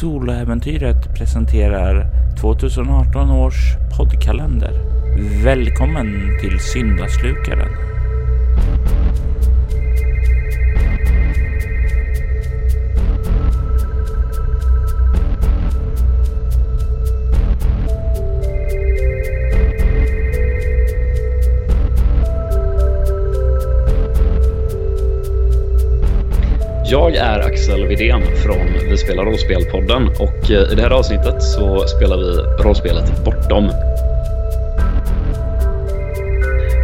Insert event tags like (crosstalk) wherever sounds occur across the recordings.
Soloäventyret presenterar 2018 års poddkalender. Välkommen till Syndaslukaren. Jag är Axel Vidén från Vi spelar rollspel-podden och eh, i det här avsnittet så spelar vi rollspelet Bortom.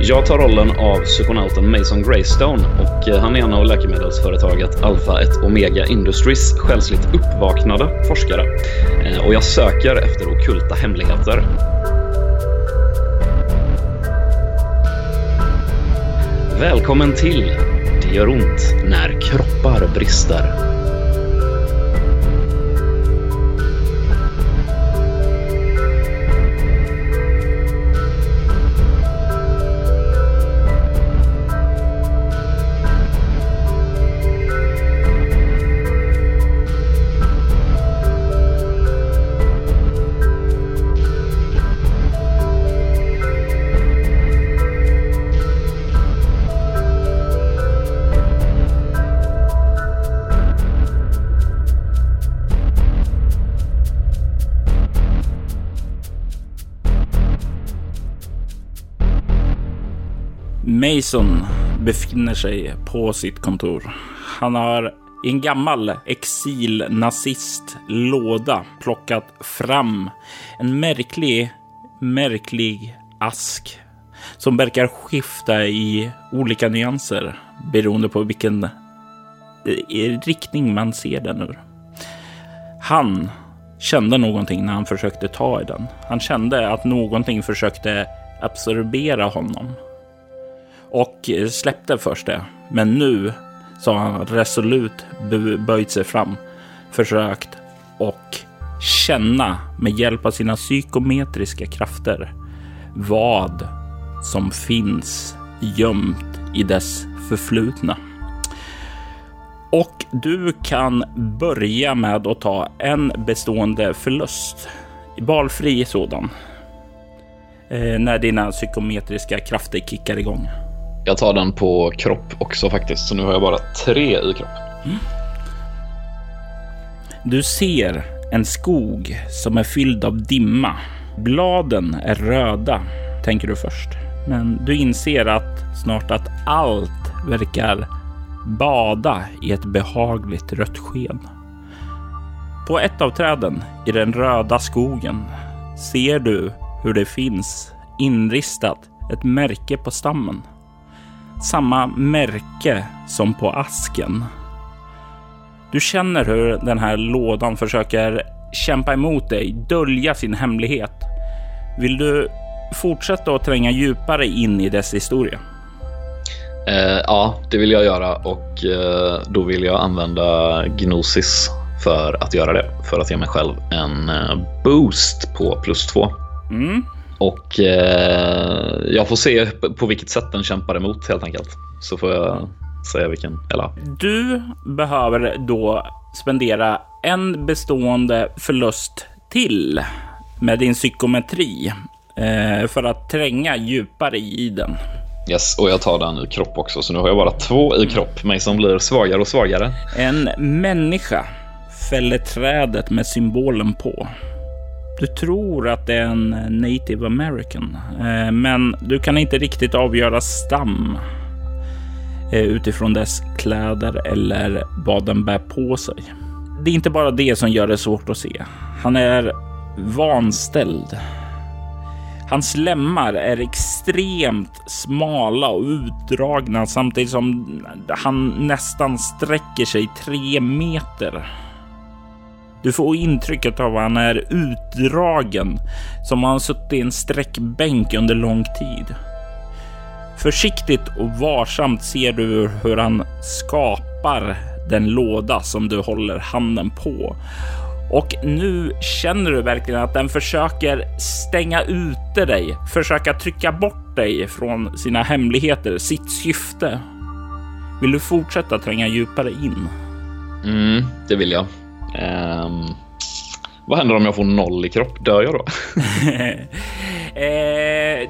Jag tar rollen av psykonauten Mason Greystone och eh, han är en av läkemedelsföretaget Alpha 1 Omega Industries själsligt uppvaknade forskare. Eh, och jag söker efter okulta hemligheter. Välkommen till gör ont när kroppar brister. Jackson befinner sig på sitt kontor. Han har i en gammal exilnazist låda plockat fram en märklig, märklig ask som verkar skifta i olika nyanser beroende på vilken eh, riktning man ser den ur. Han kände någonting när han försökte ta i den. Han kände att någonting försökte absorbera honom och släppte först det. Men nu så har han resolut böjt sig fram, försökt och känna med hjälp av sina psykometriska krafter vad som finns gömt i dess förflutna. Och du kan börja med att ta en bestående förlust, valfri sådan, eh, när dina psykometriska krafter kickar igång. Jag tar den på kropp också faktiskt, så nu har jag bara tre i kropp. Mm. Du ser en skog som är fylld av dimma. Bladen är röda, tänker du först. Men du inser att snart att allt verkar bada i ett behagligt rött sken. På ett av träden i den röda skogen ser du hur det finns inristat ett märke på stammen samma märke som på asken. Du känner hur den här lådan försöker kämpa emot dig, dölja sin hemlighet. Vill du fortsätta att tränga djupare in i dess historia? Eh, ja, det vill jag göra och eh, då vill jag använda Gnosis för att göra det. För att ge mig själv en eh, boost på plus två. Mm. Och eh, jag får se på vilket sätt den kämpar emot helt enkelt. Så får jag säga vilken. Eller... Du behöver då spendera en bestående förlust till med din psykometri eh, för att tränga djupare i den. Yes, och jag tar den i kropp också, så nu har jag bara två i kropp, mig som blir svagare och svagare. En människa fäller trädet med symbolen på. Du tror att det är en native american, eh, men du kan inte riktigt avgöra stam eh, utifrån dess kläder eller vad den bär på sig. Det är inte bara det som gör det svårt att se. Han är vanställd. Hans lemmar är extremt smala och utdragna samtidigt som han nästan sträcker sig tre meter. Du får intrycket av att han är utdragen, som han suttit i en sträckbänk under lång tid. Försiktigt och varsamt ser du hur han skapar den låda som du håller handen på. Och nu känner du verkligen att den försöker stänga ute dig, försöka trycka bort dig från sina hemligheter, sitt syfte. Vill du fortsätta tränga djupare in? Mm, det vill jag. Um, Vad händer om jag får noll i kropp? Dör jag då? (laughs) eh,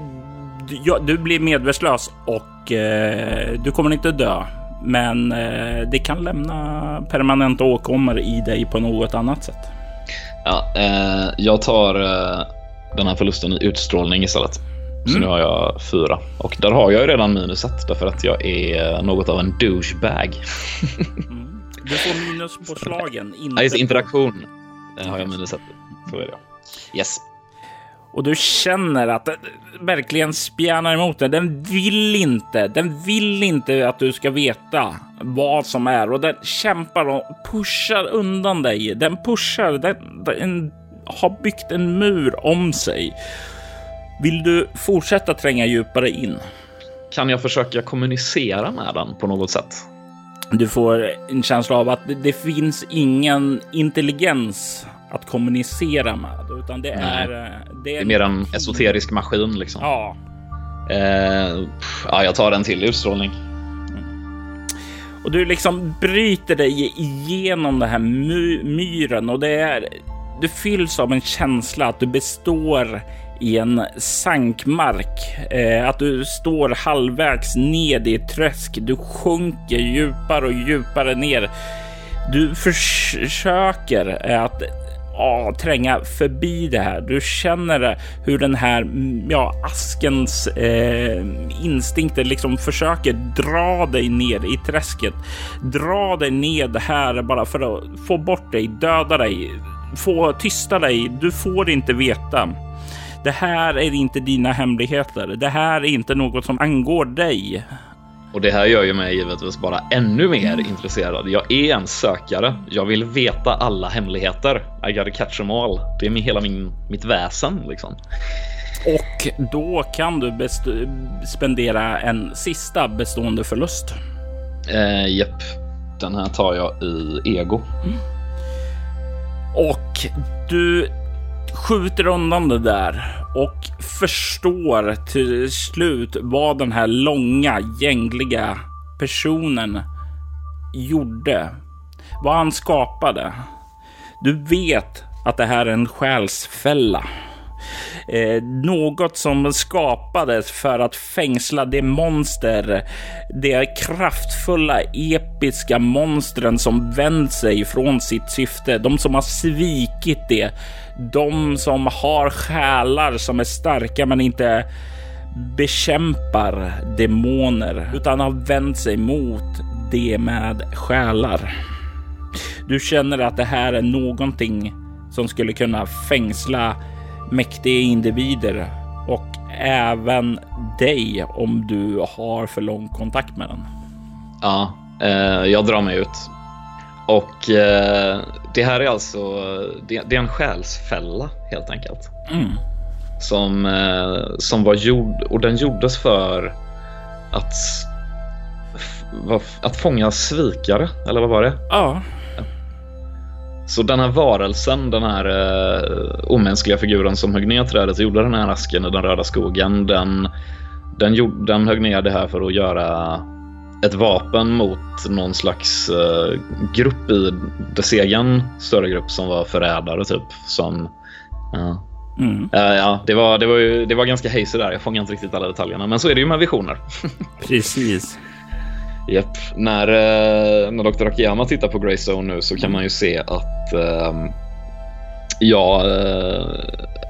du, ja, du blir medvetslös och eh, du kommer inte dö. Men eh, det kan lämna permanenta åkommor i dig på något annat sätt. Ja, eh, jag tar eh, den här förlusten i utstrålning istället. Så Mm. nu har jag fyra. Och där har jag ju redan minus ett därför att jag är något av en douchebag. (laughs) Mm. Du får minus på slagen. Ja, Inte just på- interaktion eh, har jag minus ett. Så är det. Yes. Och du känner att det verkligen spjärnar emot dig. Den vill inte. Den vill inte att du ska veta vad som är och den kämpar och pushar undan dig. Den pushar. Den, den har byggt en mur om sig. Vill du fortsätta tränga djupare in? Kan jag försöka kommunicera med den på något sätt? Du får en känsla av att det, finns ingen intelligens att kommunicera med, utan det är... Det Det är mer en esoterisk maskin liksom. Ja, Eh, ja, jag tar en till utstrålning. Och du liksom bryter dig igenom den här my myren och det är... Du fylls av en känsla att du består i en sankmark. Eh, att du står halvvägs ned i ett träsk. Du sjunker djupare och djupare ner. Du försöker eh, att ja, tränga förbi det här. Du känner eh, hur den här mm, ja, askens eh, instinkter liksom försöker dra dig ner i träsket. Dra dig ned här bara för att få bort dig, döda dig, få tysta dig. Du får inte veta. Det här är inte dina hemligheter. Det här är inte något som angår dig. Och det här gör ju mig givetvis bara ännu mer intresserad. Jag är en sökare. Jag vill veta alla hemligheter. I gotta catch them all. Det är hela min, mitt väsen liksom. Och då kan du best- spendera en sista bestående förlust. Eh, Jepp. Den här tar jag i ego. Och du skjuter undan det där och förstår till slut vad den här långa, gängliga personen gjorde. Vad han skapade. Du vet att det här är en själsfälla. Eh, något som skapades för att fängsla det monster, de kraftfulla episka monstren som vänt sig från sitt syfte, de som har svikit det, de som har själar som är starka men inte bekämpar demoner utan har vänt sig mot det med själar. Du känner att det här är någonting som skulle kunna fängsla mäktiga individer och även dig om du har för lång kontakt med den. Ja, eh, jag drar mig ut. Och eh, det här är alltså, det, det är en själsfälla helt enkelt. Mm. Som, eh, som var gjord, och den gjordes för att, att fånga svikare, eller vad var det? Ja, Så den här varelsen, den här eh, omänskliga figuren som högg ner trädet och gjorde den här asken i den röda skogen, den, den, gjorde, den högg ner det här för att göra ett vapen mot någon slags eh, grupp i dess egen större grupp som var förrädare typ. Som, ja. mm. Ja, ja, det, var, det, var ju, det var ganska hazy där. Jag fångar inte riktigt alla detaljerna. Men så är det ju med visioner. (laughs) precis. Japp. När, eh, när Dr. Akiyama tittar på Greystone nu så kan man ju se att ehm, jag eh,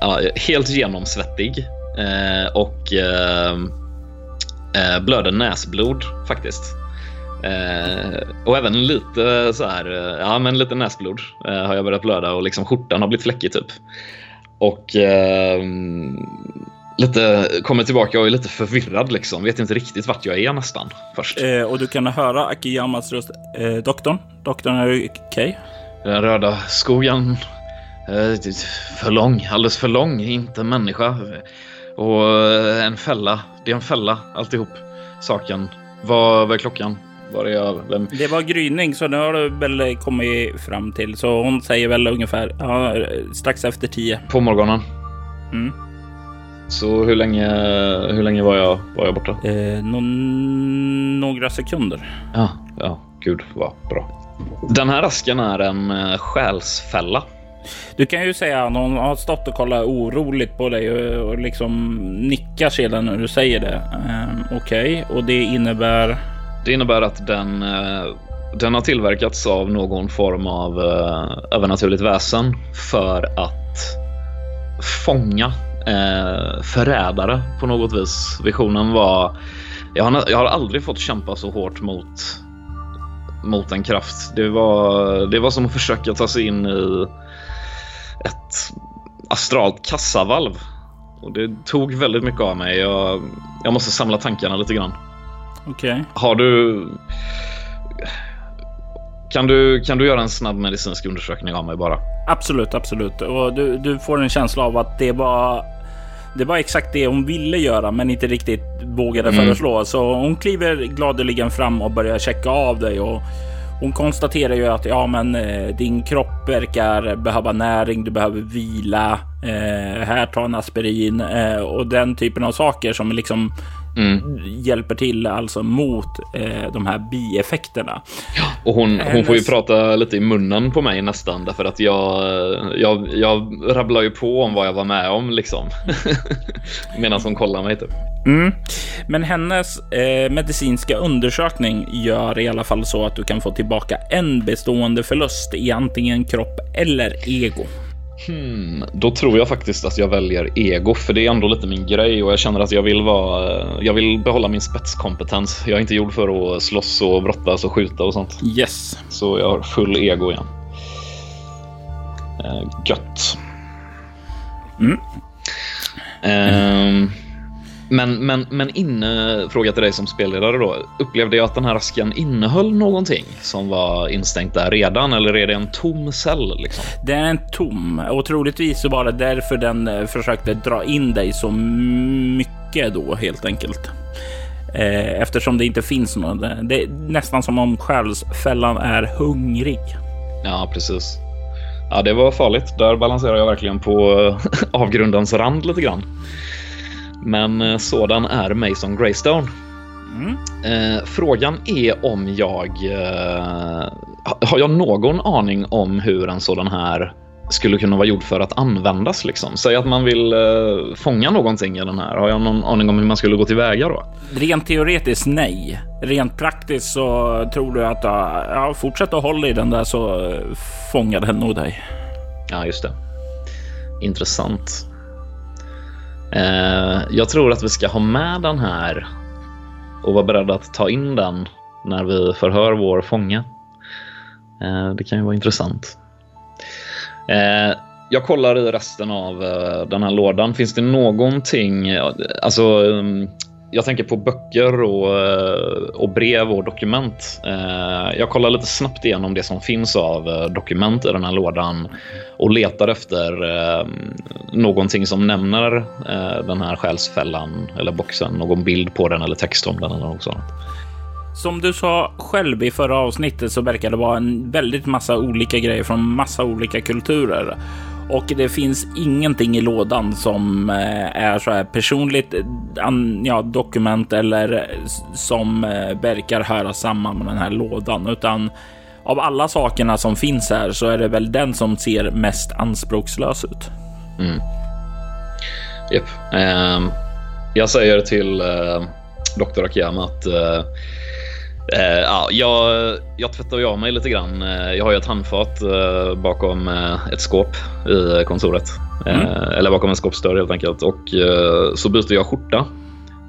ja, helt genomsvettig eh, och ehm, eh, blöder näsblod faktiskt. Eh, och även lite så här, eh, ja men lite näsblod eh, har jag börjat blöda och liksom skjortan har blivit fläckig typ. Och eh, lite, kommer tillbaka och är lite förvirrad liksom. Vet inte riktigt vart jag är nästan först. Eh, och du kan höra Akiyamas röst. Eh, doktorn? Doktorn, är du okej? Den röda skogen. eh, För lång, alldeles för lång, inte människa. Och eh, en fälla, det är en fälla alltihop. Saken. Vad, vad är klockan? Var är jag? Vem? Det var gryning, så nu har du väl kommit fram till. Så hon säger väl ungefär ja, strax efter tio. På morgonen. Mm. Så hur länge, hur länge var, jag, var jag borta? Eh, nå- några sekunder. Ja, ja, gud vad bra. Den här asken är en eh, själsfälla Du kan ju säga att hon har stått och kollat oroligt på dig och, och liksom nickar sedan när du säger det. Um, Okej, okay. och det innebär? Det innebär att den, uh, den har tillverkats av någon form av uh, övernaturligt väsen för att fånga uh, förrädare på något vis. Visionen var jag har, jag har aldrig fått kämpa så hårt mot mot en kraft. Det var, det var som att försöka ta sig in i ett astralt kassavalv. Och det tog väldigt mycket av mig. Jag, jag måste samla tankarna lite grann. Okej. Okay. Har du... Kan du, kan du göra en snabb medicinsk undersökning av mig bara? Absolut, absolut. Och du, du får en känsla av att det var det var exakt det hon ville göra, men inte riktigt vågade mm. föreslå. Så hon kliver gladeligen fram och börjar checka av dig och hon konstaterar ju att ja, men eh, din kropp verkar behöva näring. Du behöver vila. Eh, här ta en aspirin eh, och den typen av saker som liksom mm. hjälper till alltså mot eh, de här bieffekterna. Ja, och hon, Hennes... hon får ju prata lite i munnen på mig nästan därför att jag, jag, jag rabblar ju på om vad jag var med om liksom. (laughs) Medan hon kollar mig typ. Mm. Men hennes eh, medicinska undersökning gör i alla fall så att du kan få tillbaka en bestående förlust i antingen kropp eller ego. Hmm, då tror jag faktiskt att jag väljer ego, för det är ändå lite min grej och jag känner att jag vill vara. Jag vill behålla min spetskompetens. Jag är inte gjord för att slåss och brottas och skjuta och sånt. Yes. Så jag har full ego igen. Uh, gött. Mm. Uh, men, men, men inne, fråga till dig som spelledare då. Upplevde jag att den här asken innehöll någonting som var instängt där redan eller är det en tom cell? Liksom? Det är en tom och troligtvis så var det därför den eh, försökte dra in dig så mycket då helt enkelt. Eh, eftersom det inte finns något. Det är nästan som om själsfällan är hungrig. Ja, precis. Ja, det var farligt. Där balanserar jag verkligen på (laughs) avgrundens rand lite grann. Men eh, sådan är Mason Greystone. Mm. Eh, frågan är om jag... Eh, har jag någon aning om hur en sådan här skulle kunna vara gjord för att användas? Liksom? Säg att man vill eh, fånga någonting i den här. Har jag någon aning om hur man skulle gå tillväga då? Rent teoretiskt nej. Rent praktiskt så tror du att ja, fortsätt att hålla i den där så fångar den nog dig. Ja, just det. Intressant. Eh, jag tror att vi ska ha med den här och vara beredda att ta in den när vi förhör vår fånge. Eh, det kan ju vara intressant. Eh, jag kollar i resten av eh, den här lådan. Finns det någonting, eh, alltså mm, jag tänker på böcker och, eh, och brev och dokument. Eh, jag kollar lite snabbt igenom det som finns av eh, dokument i den här lådan och letar efter någonting som nämner den här själsfällan eller boxen, någon bild på den eller text om den eller något sånt. Som du sa själv i förra avsnittet så verkar det vara en väldigt massa olika grejer från massa olika kulturer. Och det finns ingenting i lådan som eh, är så här personligt eh, ja, dokument eller eh, som verkar höra samman med den här lådan, utan av alla sakerna som finns här så är det väl den som ser mest anspråkslös ut. Mm. Yep. Um, ehm, jag säger till uh, Dr. Akiyama att uh, Eh, ja, jag, jag tvättar ju av mig lite grann. Eh, jag har ju ett handfat eh, bakom eh, ett skåp i kontoret. Eh, mm. Eller bakom en skåpsdörr helt enkelt. Och eh, så byter jag skjorta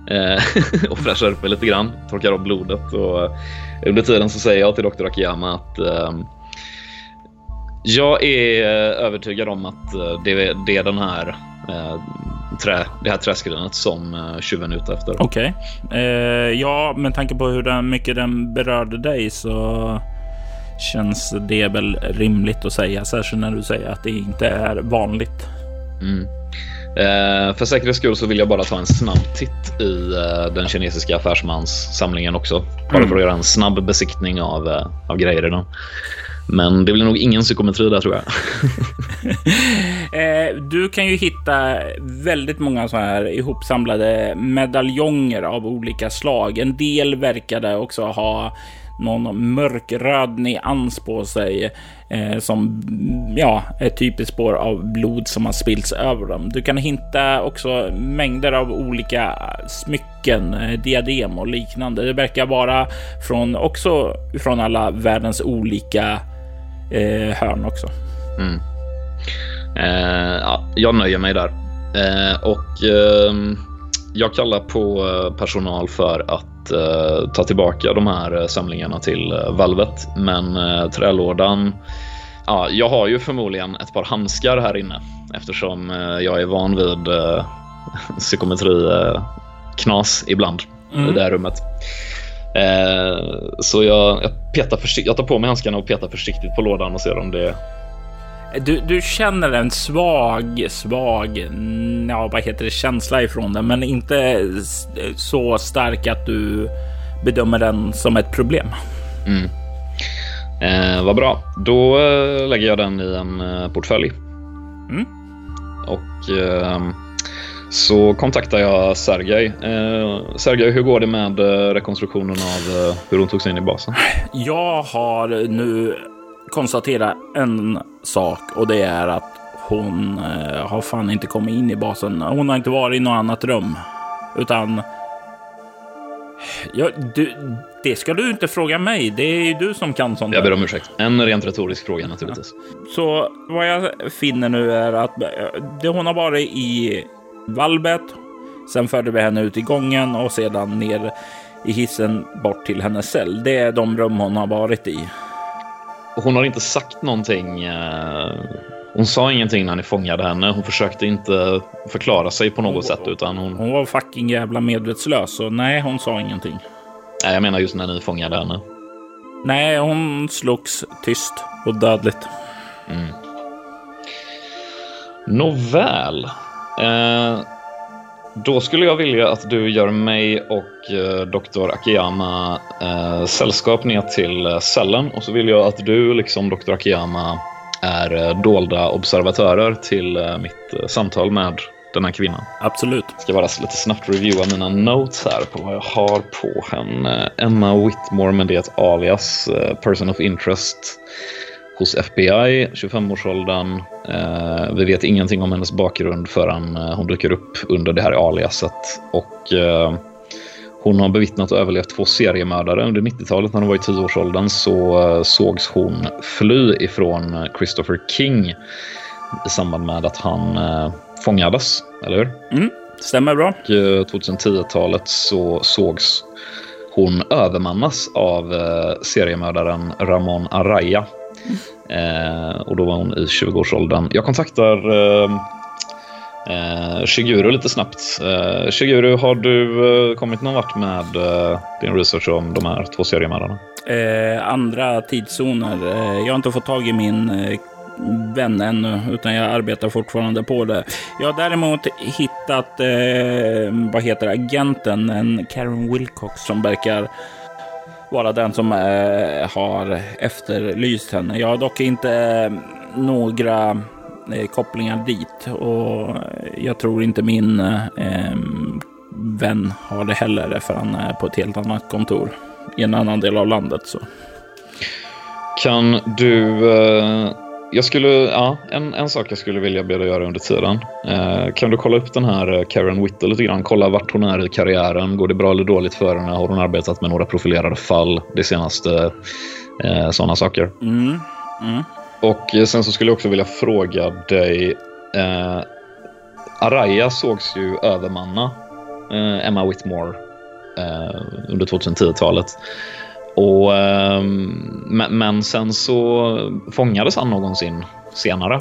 (laughs) och fräschar upp mig lite grann. Torkar av blodet. Och under tiden så säger jag till Dr. Akiyama att jag är övertygad om att det, det är den här trä, det här träskrinet som uh, tjuven är ute efter. Okej. Okay. Eh, ja, med tanke på hur den, mycket den berörde dig så känns det väl rimligt att säga, särskilt när du säger att det inte är vanligt. Mm. Eh, för säkerhets skull så vill jag bara ta en snabb titt i eh, den kinesiska affärsmanssamlingen också. Bara mm. för att göra en snabb besiktning av, eh, av grejer i den. Men det blir nog ingen psykometri där tror jag. (laughs) Eh, du kan ju hitta väldigt många så här ihopsamlade medaljonger av olika slag. En del verkade också ha någon mörkröd nyans på sig eh, som ja, är typiskt spår av blod som har spillts över dem. Du kan hitta också mängder av olika smycken, eh, diadem och liknande. Det verkar vara från också från alla världens olika eh, hörn också. Mm. Eh, ja, jag nöjer mig där eh, och ehm, jag kallar på eh, personal för att uh, ta tillbaka de här eh, samlingarna till valvet. Men trälådan, ja, jag har ju förmodligen ett par handskar här inne eftersom jag är van vid (laughs) uh, psykometri-knas ibland mm. i det här rummet. Så jag, jag, petar jag tar på mig handskarna och petar försiktigt på lådan och ser om det du, du känner en svag, svag, ja, vad heter det, känsla ifrån den, men inte så stark att du bedömer den som ett problem. Mm. Eh, vad bra. Då eh, lägger jag den i en eh, portfölj. Mm. Och eh, så kontaktar jag Sergej. Eh, Sergej, hur går det med eh, rekonstruktionen av eh, hur hon tog sig in i basen? Jag har nu konstatera en sak och det är att hon eh, har fan inte kommit in i basen. Hon har inte varit i något annat rum utan. Ja, du, det ska du inte fråga mig. Det är ju du som kan sånt. Jag ber om ursäkt. En rent retorisk fråga naturligtvis. Ja. Så vad jag finner nu är att eh, det hon har varit i valvet. Sen förde vi henne ut i gången och sedan ner i hissen bort till hennes cell. Det är de rum hon har varit i hon har inte sagt någonting. Eh, hon sa ingenting när ni fångade henne. Hon försökte inte förklara sig på något hon, sätt. Utan hon... hon var fucking jävla medvetslös. Så nej, hon sa ingenting. Nej, jag menar just när ni fångade henne. Nej, hon slogs tyst och dödligt. Mm. Nåväl. Eh, då skulle jag vilja att du gör mig och eh, Dr. Akiyama eh, sällskap ner till eh, cellen och så vill jag att du, liksom Dr. Akiyama, är eh, dolda observatörer till mitt samtal med den här kvinnan. Absolut. Jag ska bara lite snabbt reviewa mina notes här på vad jag har på henne. Emma Whitmore, men det är ett alias, person of interest hos FBI, 25-årsåldern. Eh, vi vet ingenting om hennes bakgrund förrän eh, hon dyker upp under det här aliaset. Och, eh, hon har bevittnat och överlevt två seriemördare. Under 90-talet när hon var i 10-årsåldern så eh, sågs hon fly ifrån Christopher King i samband med att han eh, fångades, eller hur? Mm, stämmer bra. Och 2010-talet så sågs hon övermannas av eh, seriemördaren Ramon Araya Eh, och då var hon i 20-årsåldern. Jag kontaktar eh, eh, Shiguru lite snabbt. Eh, Shiguru, har du eh, kommit någon vart med eh, din research om de här två seriemördarna? Eh, andra tidszoner. Eh, jag har inte fått tag i min eh, vän ännu, utan jag arbetar fortfarande på det. Jag har däremot hittat, eh, vad heter det, agenten, en Karen Wilcox som verkar vara den som eh, har efterlyst henne. Jag har dock inte eh, några eh, kopplingar dit och jag tror inte min eh, vän har det heller för han är på ett helt annat kontor i en annan del av landet. Så. Kan du eh, jag skulle, ja, en, en sak jag skulle vilja be dig göra under tiden. Eh, kan du kolla upp den här eh, Karen Whittle lite grann? Kolla vart hon är i karriären. Går det bra eller dåligt för henne? Har hon arbetat med några profilerade fall det senaste? Eh, sådana saker. Mm. Mm. Och eh, sen så skulle jag också vilja fråga dig. Eh, Araya sågs ju övermanna eh, Emma Whitmore under 2010-talet. Och, ehm, men sen så fångades han någonsin senare.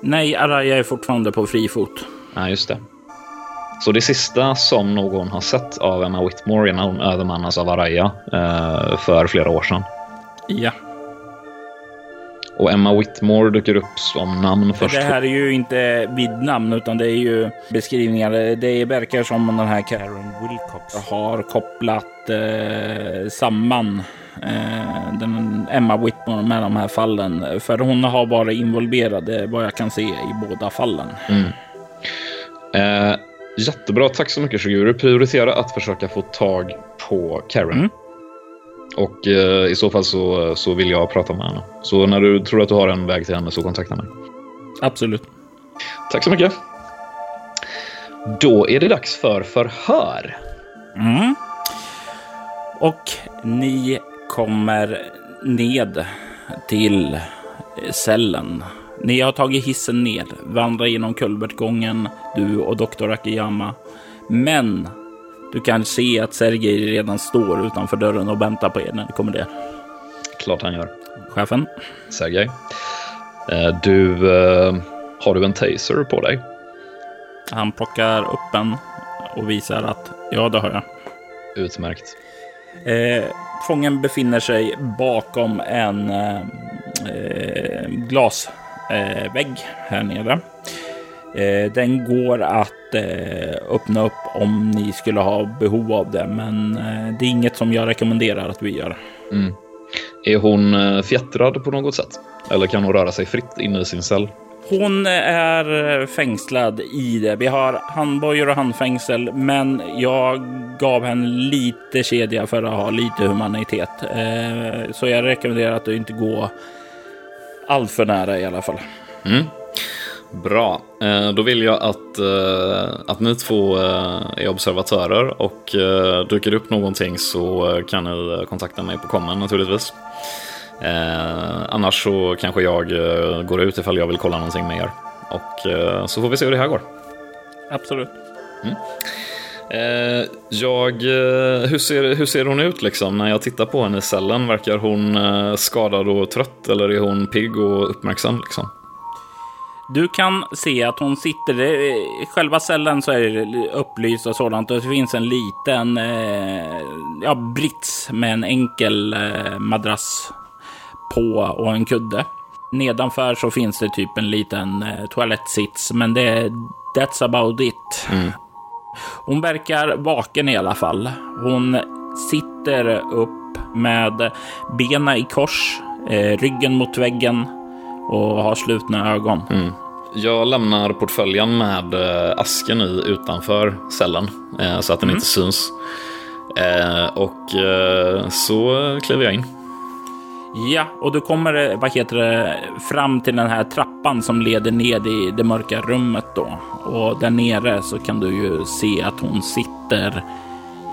Nej, Araya är fortfarande på fri fot. Ja, just det. Så det sista som någon har sett av Emma Whitmore när hon övermannas av Araya eh, för flera år sedan. Ja. Och Emma Whitmore dyker upp som namn först. Det här är ju inte vid namn utan det är ju beskrivningar. Det verkar som den här Karen Wilcox har kopplat eh, samman eh, den Emma Whitmore med de här fallen. För hon har varit involverad vad jag kan se i båda fallen. Mm. Eh, jättebra, tack så mycket Shiguru. Prioritera att försöka få tag på Karen. Mm. Och eh, i så fall så, så vill jag prata med henne. Så när du tror att du har en väg till henne så kontakta mig. Absolut. Tack så mycket. Då är det dags för förhör. Mm. Och ni kommer ned till cellen. Ni har tagit hissen ner, vandrar genom kulvertgången, du och doktor Akiyama. Men du kan se att Sergej redan står utanför dörren och väntar på er när ni kommer ner. Klart han gör. Chefen? Sergej. Eh, du, eh, har du en taser på dig? Han plockar upp en och visar att ja, det har jag. Utmärkt. Eh, fången befinner sig bakom en eh, glasvägg eh, här nere. Eh, den går att eh, öppna upp om ni skulle ha behov av det, men eh, det är inget som jag rekommenderar att vi gör. Mm. Är hon fjättrad på något sätt? Eller kan hon röra sig fritt inne i sin cell? Hon är fängslad i det. Vi har handbojor och handfängsel, men jag gav henne lite kedja för att ha lite humanitet. Så jag rekommenderar att du inte går allt för nära i alla fall. Mm. Bra, eh, då vill jag att, eh, att ni två eh, är observatörer och dyker det upp någonting så kan ni kontakta mig på kommen naturligtvis. Annars så kanske jag går ut ifall jag vill kolla någonting mer. Och så får vi se hur det här går. Absolut. Mm. Jag, hur, ser, hur ser hon ut liksom när jag tittar på henne i cellen? Verkar hon skadad och trött eller är hon pigg och uppmärksam? Liksom? Du kan se att hon sitter, i själva cellen så är det upplyst och sådant och det finns en liten eh, ja, brits med en enkel eh, madrass på och en kudde. Nedanför så finns det typ en liten eh, toalettsits, men det, that's about it. Mm. Hon verkar vaken i alla fall. Hon sitter upp med benen i kors, eh, ryggen mot väggen och har slutna ögon. Mm. Jag lämnar portföljen med eh, asken i utanför cellen eh, så att den mm. inte syns. Eh, och så kliver jag in. Ja, och du kommer vad heter det, fram till den här trappan som leder ned i det mörka rummet då. Och där nere så kan du ju se att hon sitter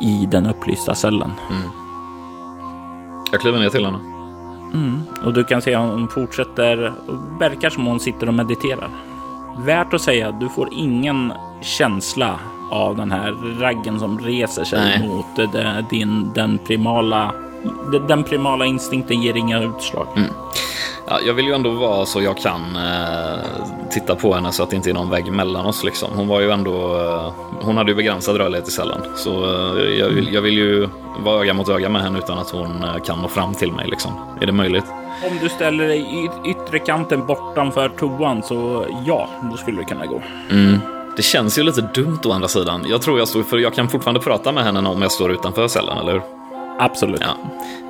i den upplysta cellen. Mm. Jag kliver ner till henne. Mm. Och du kan se att hon fortsätter, verkar som hon sitter och mediterar. Värt att säga, du får ingen känsla av den här raggen som reser sig Nej. mot din, den primala den primala instinkten ger inga utslag. Mm. Ja, jag vill ju ändå vara så jag kan eh, titta på henne så att det inte är någon vägg mellan oss. Liksom. Hon var ju ändå, eh, hon hade ju begränsad rörlighet i cellen. Så eh, jag, vill, jag, vill, ju vara öga mot öga med henne utan att hon eh, kan nå fram till mig. Liksom. Är det möjligt? Om du ställer dig i yttre kanten bortanför toan så ja, då skulle det kunna gå. Mm. Det känns ju lite dumt å andra sidan. Jag tror jag står, för jag kan fortfarande prata med henne om jag står utanför cellen, eller hur? Absolut. Ja.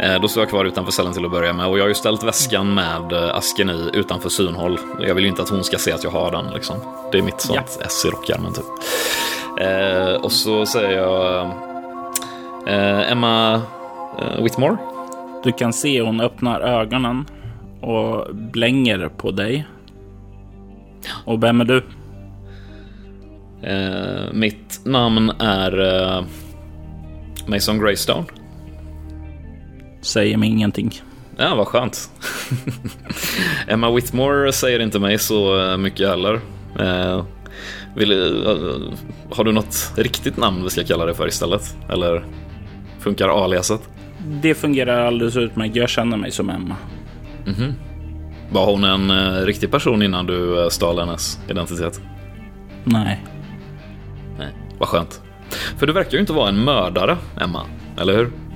Eh, då står jag kvar utanför cellen till att börja med och jag har ju ställt väskan med eh, asken i utanför synhåll. Jag vill ju inte att hon ska se att jag har den. Liksom. Det är mitt sånt ja. S i rockärmen typ. Eh, och så säger jag eh, Emma eh, Whitmore. Du kan se hon öppnar ögonen och blänger på dig. Och vem är du? Eh, mitt namn är Mason Greystone. Säger mig ingenting. Ja, vad skönt. (laughs) Emma Whitmore säger inte mig så eh, mycket heller. Eh, vill, uh, har du något riktigt namn vi ska kalla det för istället? Eller funkar aliaset? Det fungerar alldeles utmärkt. Jag känner mig som Emma. Mm -hmm. Var hon en uh, riktig person innan du uh, stal hennes identitet? Nej. Nej, vad skönt. För du verkar ju inte vara en mördare, Emma. Eller hur?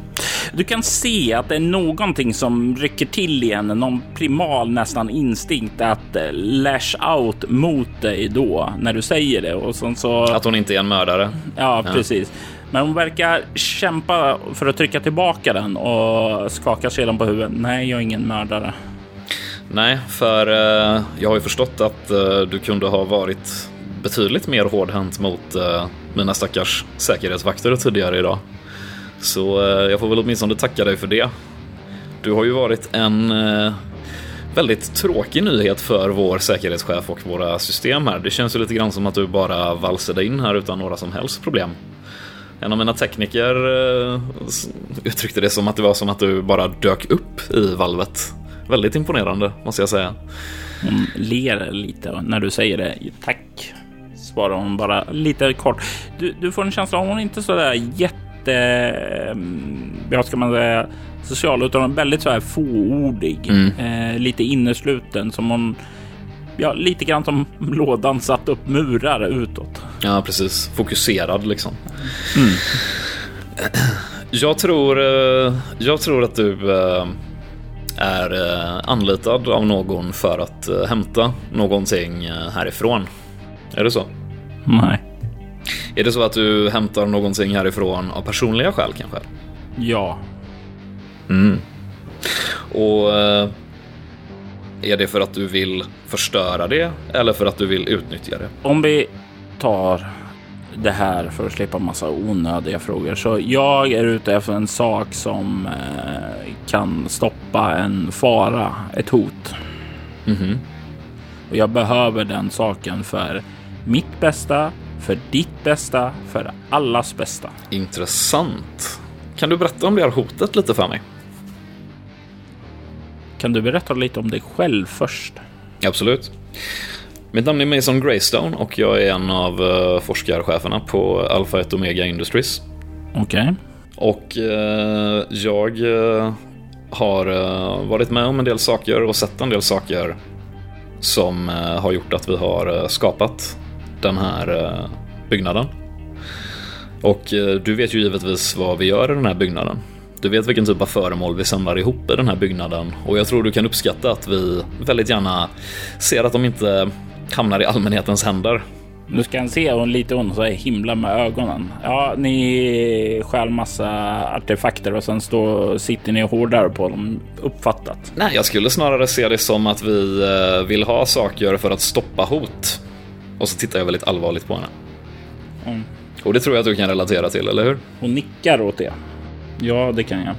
Du kan se att det är någonting som rycker till igen, någon primal nästan instinkt att eh, lash out mot dig då när du säger det. Och så... Att hon inte är en mördare? Ja, ja, precis. Men hon verkar kämpa för att trycka tillbaka den och skakar sedan på huvudet. Nej, jag är ingen mördare. Nej, för uh, jag har ju förstått att uh, du kunde ha varit betydligt mer hårdhänt mot uh, mina stackars säkerhetsvakter tidigare idag. Så eh, jag får väl åtminstone tacka dig för det. Du har ju varit en eh, väldigt tråkig nyhet för vår säkerhetschef och våra system här. Det känns ju lite grann som att du bara valsade in här utan några som helst problem. En av mina tekniker eh, uttryckte det som att det var som att du bara dök upp i valvet. Väldigt imponerande, måste jag säga. Hon ler lite när du säger det. Tack, svarar hon bara lite kort. Du, du får en känsla av att hon inte så där jätte... Mm, vad ska man säga? Social, utan väldigt så här fåordig. Mm. Eh, lite innesluten som hon... Ja, lite grann som lådan satt upp murar utåt. Ja, precis. Fokuserad liksom. Mm. Jag tror, eh, jag tror att du eh, är eh, anlitad av någon för att eh, hämta någonting eh, härifrån. Är det så? Nej. Är det så att du hämtar någonting härifrån av personliga skäl kanske? Ja. Mm. Och är det för att du vill förstöra det eller för att du vill utnyttja det? Om vi tar det här för att slippa massa onödiga frågor. Så jag är ute efter en sak som eh, kan stoppa en fara, ett hot. Mm -hmm. Och jag behöver den saken för mitt bästa, för ditt bästa, för allas bästa. Intressant. Kan du berätta om det här hotet lite för mig? Kan du berätta lite om dig själv först? Absolut. Mitt namn är Mason Greystone och jag är en av uh, forskarcheferna på Alpha 1 Omega Industries. Okej. Okay. Och uh, jag uh, har varit med om en del saker och sett en del saker som har gjort att vi har skapat den här byggnaden. Och du vet ju givetvis vad vi gör i den här byggnaden. Du vet vilken typ av föremål vi samlar ihop i den här byggnaden och jag tror du kan uppskatta att vi väldigt gärna ser att de inte hamnar i allmänhetens händer. Nu ska han se hon lite hon så himla med ögonen. Ja, ni stjäl massa artefakter och sen står, sitter ni hårdare på dem. Uppfattat. Nej, jag skulle snarare se det som att vi eh, vill ha saker för att stoppa hot. Och så tittar jag väldigt allvarligt på henne. Mm. Och det tror jag att du kan relatera till, eller hur? Hon nickar åt det. Ja, det kan jag.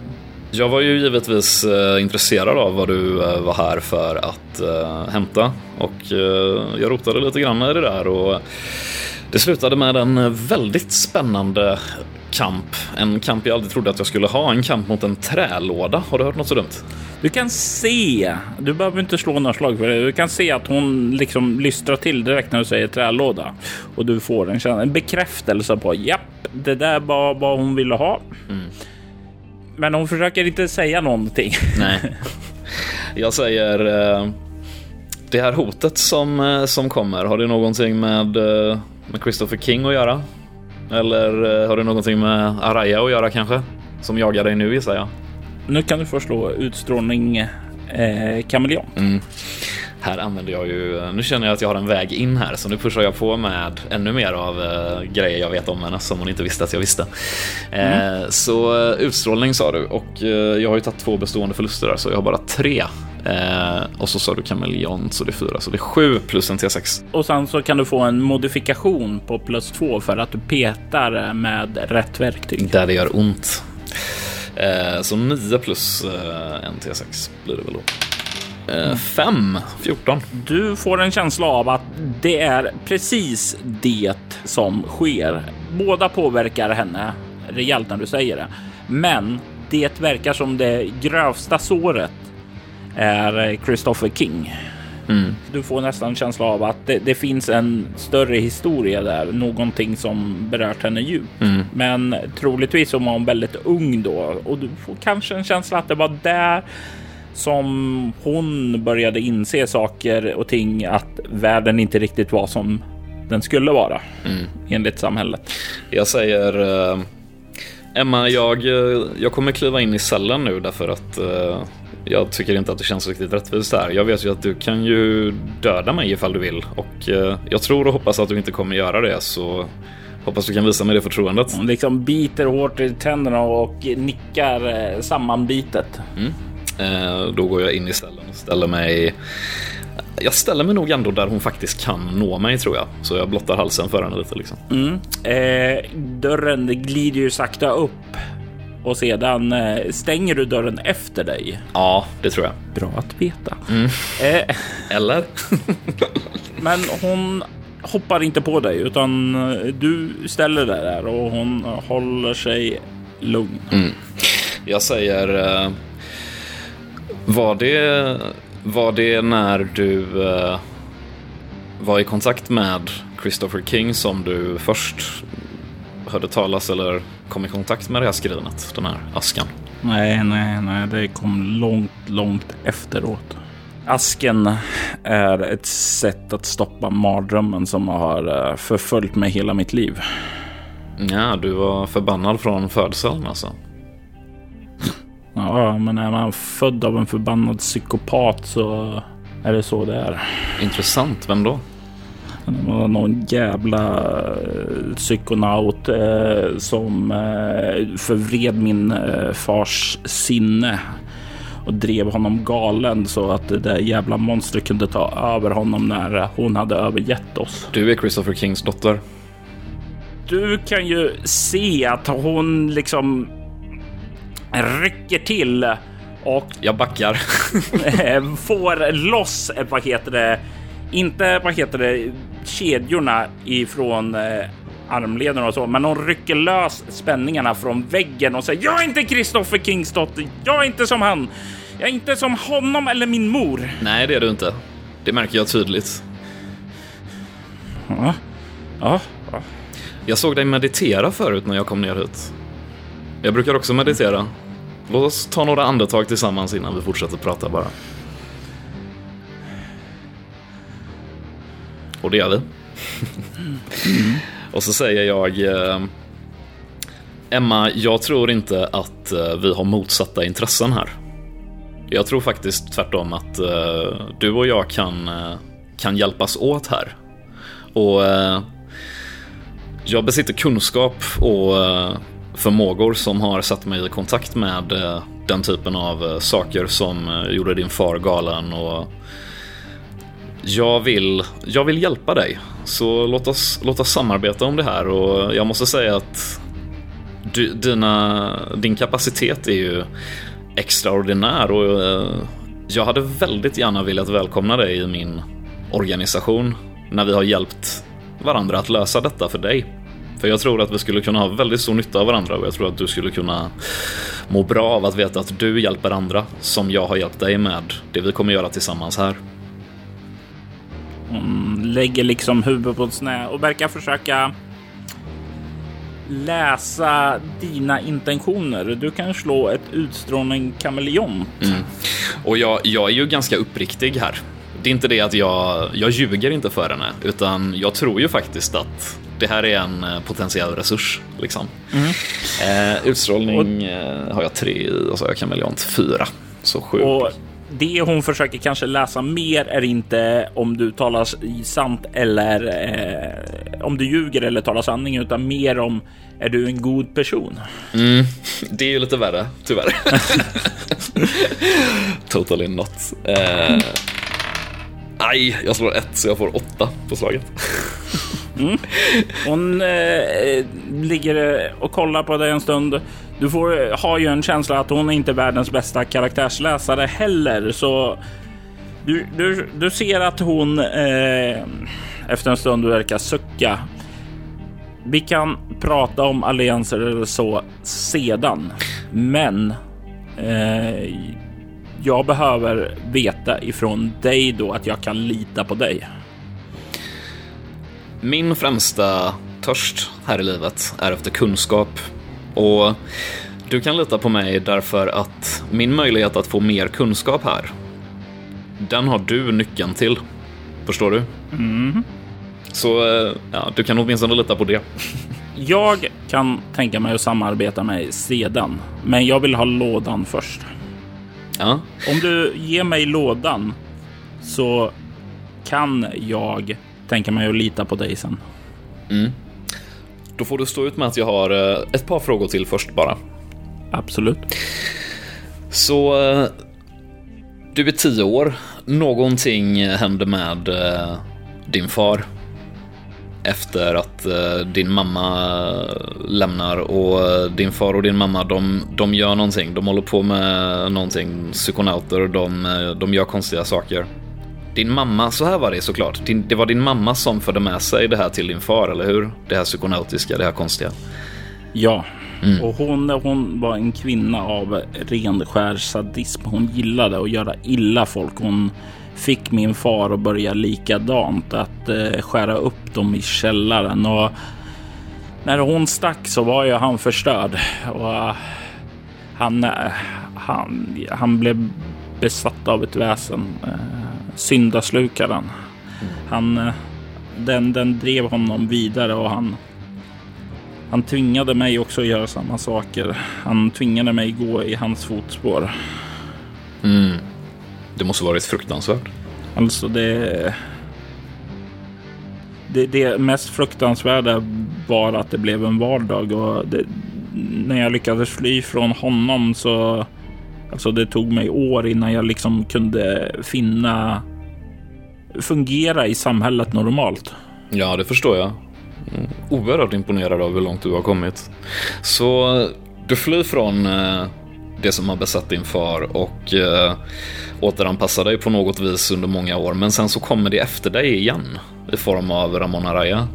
Jag var ju givetvis eh, intresserad av vad du eh, var här för att eh, hämta och jag rotade lite grann i det där och det slutade med en väldigt spännande kamp. En kamp jag aldrig trodde att jag skulle ha. En kamp mot en trälåda. Har du hört något så dumt? Du kan se, du behöver inte slå några slag för det. Du kan se att hon liksom lystrar till direkt när du säger trälåda och du får en, en bekräftelse på japp, det där var vad hon ville ha. Mm. Men hon försöker inte säga någonting. (laughs) Nej. Jag säger eh, det här hotet som, eh, som kommer, har det någonting med, eh, med Christopher King att göra? Eller har det någonting med Araya att göra kanske? Som jagar dig nu gissar jag. Nu kan du förslå utstrålning eh, kameleon. Mm här använder jag ju, nu känner jag att jag har en väg in här så nu pushar jag på med ännu mer av uh, grejer jag vet om henne som hon inte visste att jag visste. Mm. Uh, så uh, utstrålning sa du och jag har ju tagit två bestående förluster där så jag har bara tre. Och så sa du kameleont så det är fyra så det är sju plus en T6. Och sen så kan du få en modifikation på plus två för att du petar med rätt verktyg. Där det gör ont. så 9 plus en T6 blir det väl då. 5, eh, 14. Du får en känsla av att det är precis det som sker. Båda påverkar henne rejält när du säger det. Men det verkar som det grövsta såret är Christopher King. Mm. Du får nästan en känsla av att det, det, finns en större historia där, någonting som berört henne djupt. Mm. Men troligtvis så var hon väldigt ung då och du får kanske en känsla att det var där som hon började inse saker och ting att världen inte riktigt var som den skulle vara mm. enligt samhället. Jag säger uh, Emma, jag, jag kommer kliva in i cellen nu därför att uh, jag tycker inte att det känns riktigt rättvist här. Jag vet ju att du kan ju döda mig ifall du vill och uh, jag tror och hoppas att du inte kommer göra det så Hoppas du kan visa mig det förtroendet. Hon liksom biter hårt i tänderna och nickar sammanbitet. Mm. Eh, då går jag in i cellen och ställer mig jag ställer mig nog ändå där hon faktiskt kan nå mig tror jag. Så jag blottar halsen för henne lite liksom. Mm. Eh, dörren glider ju sakta upp och sedan eh, stänger du dörren efter dig. Ja, det tror jag. Bra att veta. Mm. Eh, Eller? (laughs) men hon hoppar inte på dig utan eh, du ställer dig där och hon håller sig lugn. Mm. Jag säger... Eh, var, det, var det när du eh, var i kontakt med Christopher King som du först hörde talas eller kom i kontakt med det här skrinet, den här askan? Nej, nej, nej, det kom långt, långt efteråt. Asken är ett sätt att stoppa mardrömmen som har eh, förföljt mig hela mitt liv. Ja, du var förbannad från födseln alltså? Ja, men är man född av en förbannad psykopat så är det så det är. Intressant, vem då? Någon jävla eh, psykonaut eh, som eh, förvred min eh, fars sinne och drev honom galen så att det där jävla monstret kunde ta över honom när hon hade övergett oss. Du är Christopher Kings dotter. Du kan ju se att hon liksom rycker till och Jag backar. (laughs) får loss, eh, vad heter det, inte vad heter det, kedjorna ifrån eh, armlederna och så, men hon rycker lös spänningarna från väggen och säger jag är inte Christopher Kings dotter, jag är inte som han, jag är inte som honom eller min mor. Nej, det är du inte. Det märker jag tydligt. Ja, ja, ja. Jag såg dig meditera förut när jag kom ner hit. Jag brukar också meditera. Låt oss ta några andetag tillsammans innan vi fortsätter prata bara. Och det gör vi. (laughs) Och så säger jag... Eh, Emma, jag tror inte att eh, vi har motsatta intressen här. Jag tror faktiskt tvärtom att eh, du och jag kan, kan hjälpas åt här. Och jag besitter kunskap och förmågor som har satt mig i kontakt med eh, den typen av eh, saker som eh, gjorde din far galen och jag vill, jag vill hjälpa dig. Så låt oss, låt oss samarbeta om det här och jag måste säga att du, dina, din kapacitet är ju extraordinär och jag hade väldigt gärna velat välkomna dig i min organisation när vi har hjälpt varandra att lösa detta för dig. För jag tror att vi skulle kunna ha väldigt stor nytta av varandra och jag tror att du skulle kunna må bra av att veta att du hjälper andra som jag har hjälpt dig med det vi kommer göra tillsammans här. Hon lägger liksom huvudet på snä och verkar försöka läsa dina intentioner. Du kan slå ett utstrålning kameleont. Mm. Och jag, jag är ju ganska uppriktig här. Det är inte det att jag, jag ljuger inte för henne, utan jag tror ju faktiskt att det här är en eh, potentiell resurs. Liksom. Eh, utstrålning eh, har jag tre i och så har jag kameleont fyra. Så sju. Och det hon försöker kanske läsa mer är inte om du talar sant eller eh, om du ljuger eller talar sanning, utan mer om är du en god person? Mm, (laughs) det är ju lite värre, tyvärr. (laughs) totally not. Eh, aj, jag slår ett så jag får åtta på slaget. (laughs) Mm. Hon eh, ligger eh, och kollar på dig en stund. Du får eh, har ju en känsla att hon är inte är världens bästa karaktärsläsare heller, så du, du, du ser att hon eh, efter en stund verkar sucka. Vi kan prata om allianser eller så sedan, men eh, jag behöver veta ifrån dig då att jag kan lita på dig. Min främsta törst här i livet är efter kunskap. Och du kan lita på mig därför att min möjlighet att få mer kunskap här, den har du nyckeln till. Förstår du? Mm. Så eh, ja, du kan åtminstone lita på det. (laughs) Jag kan tänka mig att samarbeta med sedan, men jag vill ha lådan först. Ja, Om du ger mig lådan så kan jag tänka mig att lita på dig sen. då får du stå ut med att jag har eh, ett par frågor till först bara. Absolut. Så eh, du är tio år. Någonting händer med eh, din far. efter att din mamma lämnar och din far och din mamma de, de gör någonting. De håller på med någonting, psykonauter, de, de gör konstiga saker. Din mamma, så här var det såklart. Din, det var din mamma som förde med sig det här till din far, eller hur? Det här psykonautiska, det här konstiga. Ja, mm. och hon, hon var en kvinna av ren skär sadism. Hon gillade att göra illa folk. Hon fick min far att börja likadant, att eh, skära upp dem i källaren. Och när hon stack så var ju han förstörd. Och uh, han, uh, han, han blev besatt av ett väsen. Uh, syndaslukaren. Han, uh, den, den drev honom vidare och han han tvingade mig också att göra samma saker. Han tvingade mig gå i hans fotspår. Mm. Det måste varit fruktansvärt. Alltså det... Det, det mest fruktansvärda var att det blev en vardag och det, när jag lyckades fly från honom så... Alltså det tog mig år innan jag liksom kunde finna... Fungera i samhället normalt. Ja, det förstår jag. Mm. Oerhört imponerad av hur långt du har kommit. Så du flyr från eh, det som har besatt din far och eh, återanpassar dig på något vis under många år. Men sen så kommer det efter dig igen i form av Ramon Araya.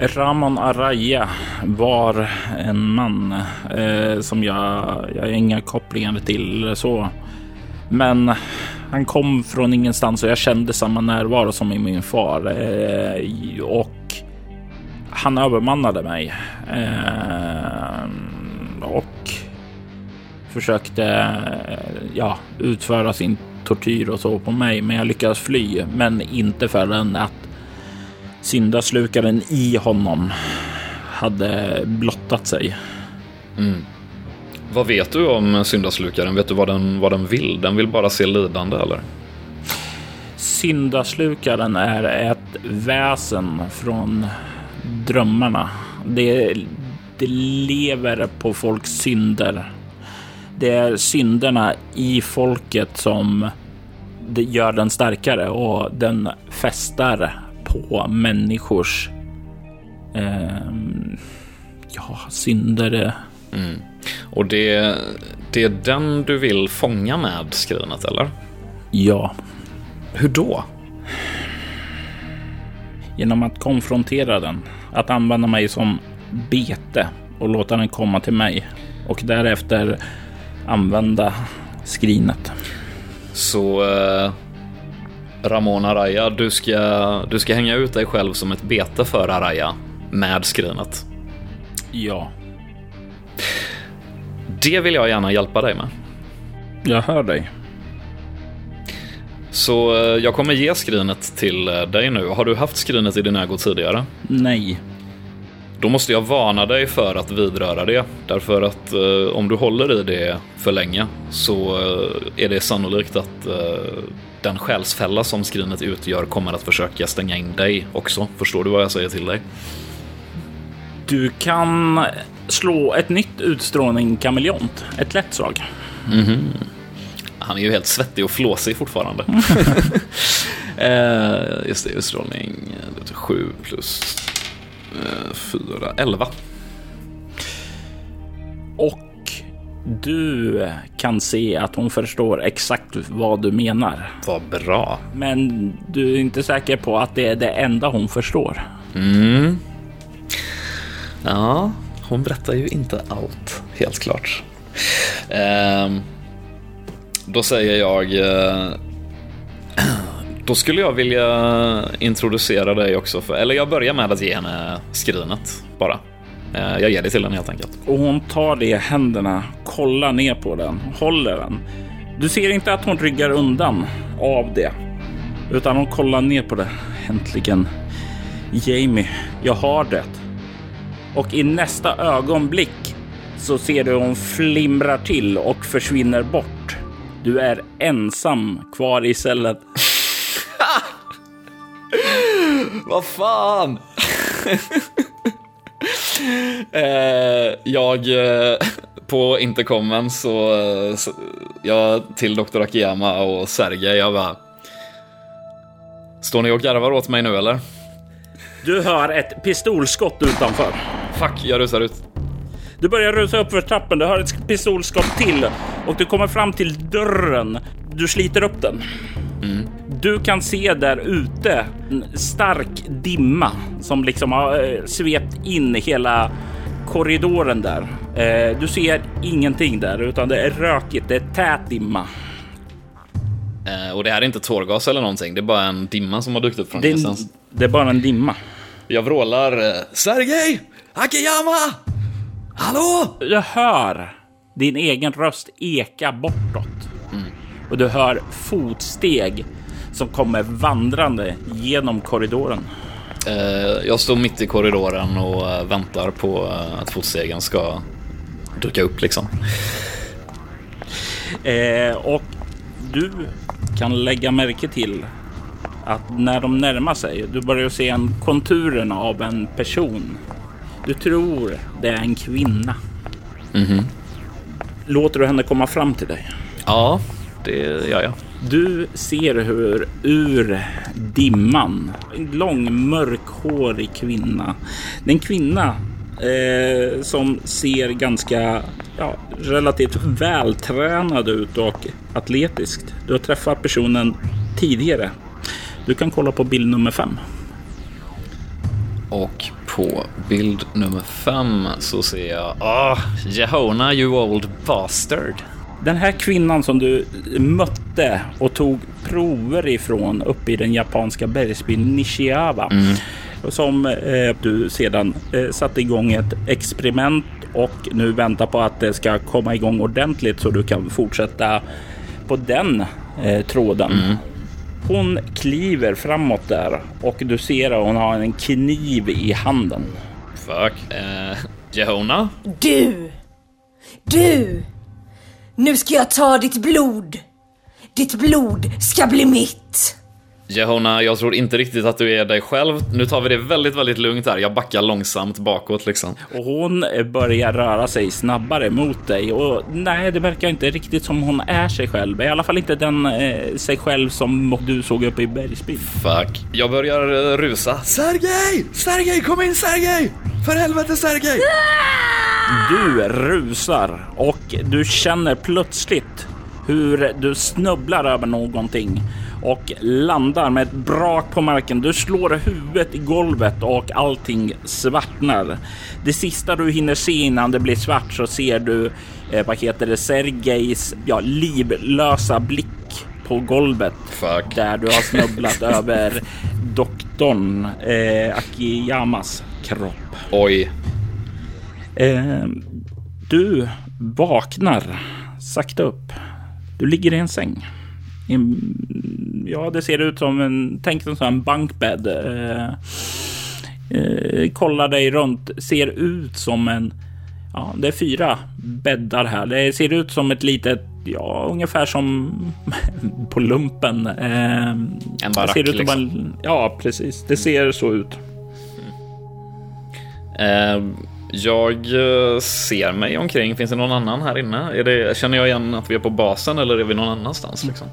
Ramon Araya var en man eh, som jag, jag har inga kopplingar till så. Men han kom från ingenstans och jag kände samma närvaro som i min far. Eh, och han övermannade mig. Eh, och försökte eh, ja, utföra sin tortyr och så på mig, men jag lyckades fly. Men inte förrän att syndaslukaren i honom hade blottat sig. Mm. Vad vet du om syndaslukaren? Vet du vad den, vad den vill? Den vill bara se lidande eller? Syndaslukaren är ett väsen från drömmarna. Det, det lever på folks synder det är synderna i folket som gör den starkare och den fästar på människors eh, ja, synder. Mm. Och det, det är den du vill fånga med skrinet, eller? Ja. Hur då? Genom att konfrontera den. Att använda mig som bete och låta den komma till mig. Och därefter använda skrinet. Så eh, Ramon Araya, du ska, du ska hänga ut dig själv som ett bete för Araya med skrinet. Ja. Det vill jag gärna hjälpa dig med. Jag hör dig. Så eh, jag kommer ge skrinet till eh, dig nu. Har du haft skrinet i din ägo tidigare? Nej. Då måste jag varna dig för att vidröra det. Därför att eh, om du håller i det för länge så eh, är det sannolikt att eh, den själsfälla som skrinet utgör kommer att försöka stänga in dig också. Förstår du vad jag säger till dig? Du kan slå ett nytt utstrålning kameleont. Ett lätt slag. Mm -hmm. Han är ju helt svettig och flåsig fortfarande. (laughs) (laughs) eh, just det, utstrålning 7 plus fyra, elva. Och du kan se att hon förstår exakt vad du menar. Vad bra. Men du är inte säker på att det är det enda hon förstår. Mm. Ja, hon berättar ju inte allt, helt klart. Eh, då säger jag eh, (clears throat) då skulle jag vilja introducera dig också, för, eller jag börjar med att ge henne skrinet bara. Eh, jag ger det till henne helt enkelt. Och hon tar det i händerna, kollar ner på den, håller den. Du ser inte att hon ryggar undan av det, utan hon kollar ner på det. Äntligen. Jamie, jag har det. Och i nästa ögonblick så ser du hur hon flimrar till och försvinner bort. Du är ensam kvar i cellen. Vad fan? eh, jag eh, på intercomen så, så jag till Dr. Akiyama och Sergej, jag bara. Står ni och garvar åt mig nu eller? Du hör ett pistolskott utanför. Fuck, jag rusar ut. Du börjar rusa upp för trappen, du hör ett pistolskott till och du kommer fram till dörren. Du sliter upp den. Mm. Du kan se där ute en stark dimma som liksom har eh, svept in hela korridoren där. Eh, du ser ingenting där utan det är rökigt, det är tät dimma. Eh, och det här är inte tårgas eller någonting, det är bara en dimma som har dykt upp från det, ingenstans. Det är bara en dimma. Jag vrålar Sergej! Akiyama! Hallå? Du hör din egen röst eka bortåt. Och du hör fotsteg som kommer vandrande genom korridoren. Eh, jag står mitt i korridoren och eh, väntar på eh, att fotstegen ska dyka upp liksom. och du kan lägga märke till att när de närmar sig, du börjar se en konturerna av en person. Du tror det är en kvinna. Mm -hmm. Låter du henne komma fram till dig? Ja, det gör jag. Du ser hur ur dimman, en lång mörkhårig kvinna. Det är en kvinna eh, som ser ganska ja, relativt vältränad ut och atletiskt. Du har träffat personen tidigare. Du kan kolla på bild nummer fem. Och på bild nummer fem så ser jag, ah, oh, Jehona you old bastard. Den här kvinnan som du mötte och tog prover ifrån uppe i den japanska bergsbyn Nishiaba. Mm. Som eh, du sedan eh, satte igång ett experiment och nu väntar på att det ska komma igång ordentligt så du kan fortsätta på den eh, tråden. Mm. Hon kliver framåt där och du ser att hon har en kniv i handen. Fuck. Uh, Jehona? Du! Du! Nu ska jag ta ditt blod. Ditt blod ska bli mitt. Jehona, jag tror inte riktigt att du är dig själv. Nu tar vi det väldigt, väldigt lugnt här. Jag backar långsamt bakåt liksom. Och hon börjar röra sig snabbare mot dig och nej, det verkar inte riktigt som hon är sig själv. I alla fall inte den eh, sig själv som du såg uppe i bergsbyn. Fuck. Jag börjar eh, rusa. Sergej! Sergej, kom in Sergej! För helvete Sergej! Du rusar och du känner plötsligt hur du snubblar över någonting och landar med ett brak på marken. Du slår huvudet i golvet och allting svartnar. Det sista du hinner se innan det blir svart så ser du eh, vad heter det, Sergejs ja, livlösa blick på golvet Fuck. där du har snubblat (laughs) över doktorn eh, Akiyamas kropp. Oj. Eh, du vaknar sakta upp. Du ligger i en säng ja, det ser ut som en, tänk en sån bankbädd. Eh, eh, kollar dig runt, ser ut som en, ja, det är fyra bäddar här. Det ser ut som ett litet, ja, ungefär som (laughs) på lumpen. Eh, en barack ser ut liksom. En, ja, precis. Det ser så ut. Mm. Uh jag eh, ser mig omkring. Finns det någon annan här inne? Det, känner jag igen att vi är på basen eller är vi någon annanstans? Liksom?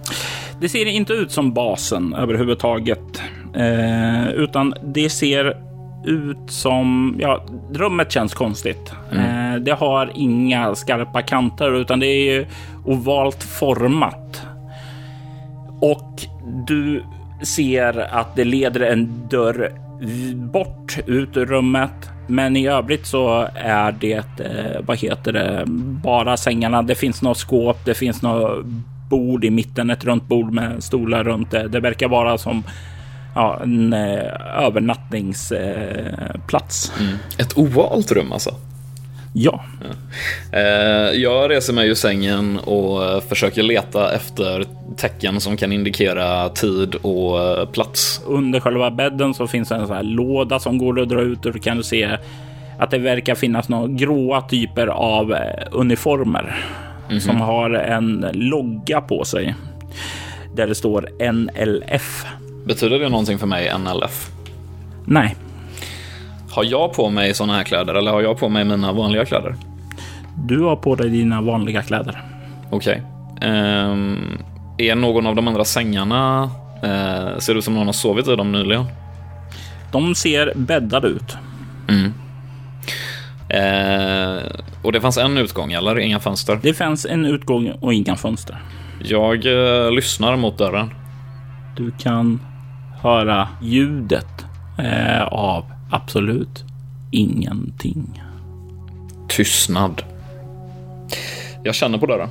Det ser inte ut som basen överhuvudtaget, eh, utan det ser ut som, ja, rummet känns konstigt. Mm. Eh, det har inga skarpa kanter utan det är ovalt format. Och du ser att det leder en dörr bort ut ur rummet men i övrigt så är det, eh, vad heter det, bara sängarna. Det finns något skåp, det finns något bord i mitten, ett runt bord med stolar runt det. Det verkar vara som ja, en eh, övernattningsplats. Eh, mm. Ett ovalt rum alltså? Ja. Eh, jag reser mig ur sängen och eh, försöker leta efter tecken som kan indikera tid och eh, plats. Under själva bädden så finns en sån här låda som går att dra ut och du kan se att det verkar finnas några gråa typer av uniformer mm -hmm. som har en logga på sig där det står NLF. Betyder det någonting för mig, NLF? Nej. Har jag på mig sådana här kläder eller har jag på mig mina vanliga kläder? Du har på dig dina vanliga kläder. Okej. Okay. Um, ehm, är någon av de andra sängarna, uh, ser det ut som någon har sovit i dem nyligen? de ser bäddade ut. Mm. Eh, och det fanns en utgång, eller? Inga fönster? Det fanns en utgång och inga fönster. Jag eh, lyssnar mot dörren. Du kan höra ljudet av absolut ingenting. Tystnad. Jag känner på dörren.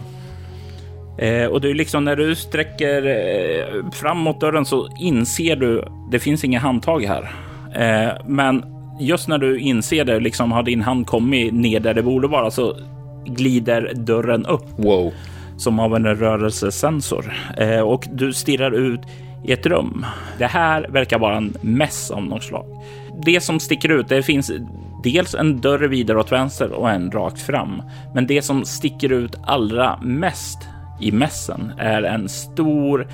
Eh, och det är liksom när du sträcker eh, fram mot dörren så inser du det finns inga handtag här. Eh, men just när du inser det, liksom har din hand kommit ner där det borde vara så glider dörren upp. Wow. Som av en rörelsesensor eh, och du stirrar ut i ett rum. Det här verkar vara en mäss av något slag. Det som sticker ut, det finns dels en dörr vidare åt vänster och en rakt fram. Men det som sticker ut allra mest i mässen är en stor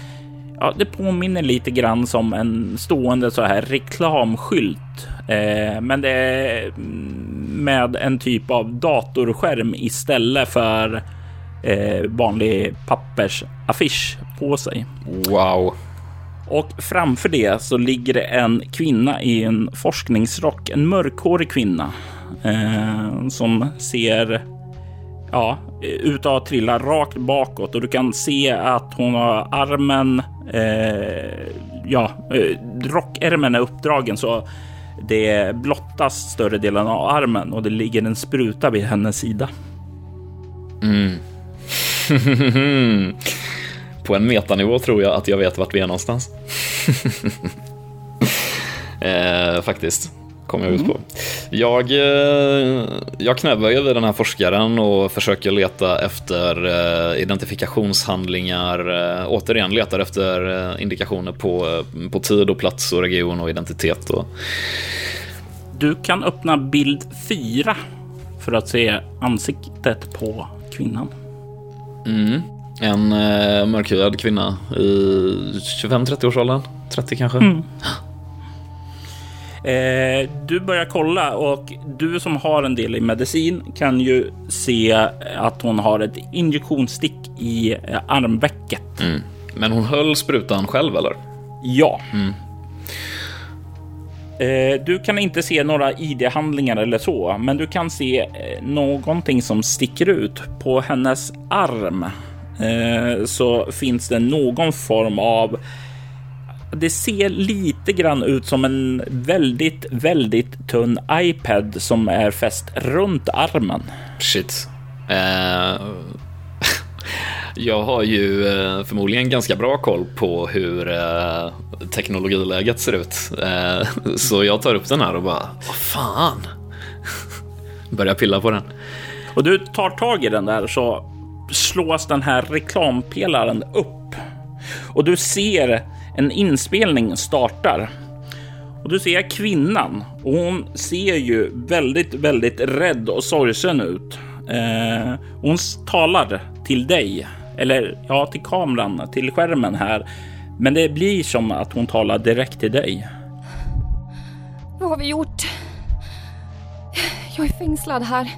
Ja, det påminner lite grann som en stående så här reklamskylt, eh, men det är mm, med en typ av datorskärm istället för eh, vanlig pappersaffisch på sig. Wow. Och framför det så ligger det en kvinna i en forskningsrock, en mörkhårig kvinna eh, som ser ja, ut att trilla rakt bakåt och du kan se att hon har armen, eh, ja, eh, rockärmen är uppdragen så det blottas större delen av armen och det ligger en spruta vid hennes sida. Mm. (laughs) På en metanivå tror jag att jag vet vart vi är någonstans. (laughs) eh, faktiskt kom jag ut på. Jag, eh, jag knäböjer vid den här forskaren och försöker leta efter eh, identifikationshandlingar. Eh, återigen letar efter indikationer på, på tid och plats och region och identitet. Och... Du kan öppna bild 4 för att se ansiktet på kvinnan. Mm. En eh, mörkhyad kvinna i 25-30-årsåldern. 30 kanske. Mm. Eh, du börjar kolla och du som har en del i medicin kan ju se att hon har ett injektionsstick i eh, armvecket. Mm. Men hon höll sprutan själv eller? Ja. Mm. Eh, du kan inte se några ID-handlingar eller så, men du kan se eh, någonting som sticker ut. På hennes arm eh, så finns det någon form av det ser lite grann ut som en väldigt, väldigt tunn iPad som är fäst runt armen. Shit. Uh, (laughs) jag har ju uh, förmodligen ganska bra koll på hur uh, teknologiläget ser ut. så jag tar upp den här och bara, vad fan? (laughs) Börjar pilla på den. Och du tar tag i den där så slås den här reklampelaren upp och du ser en inspelning startar. Och du ser kvinnan och hon ser ju väldigt, väldigt rädd och sorgsen ut. Eh, hon talar till dig, eller ja, till kameran, till skärmen här. Men det blir som att hon talar direkt till dig. Vad har vi gjort? Jag är fängslad här,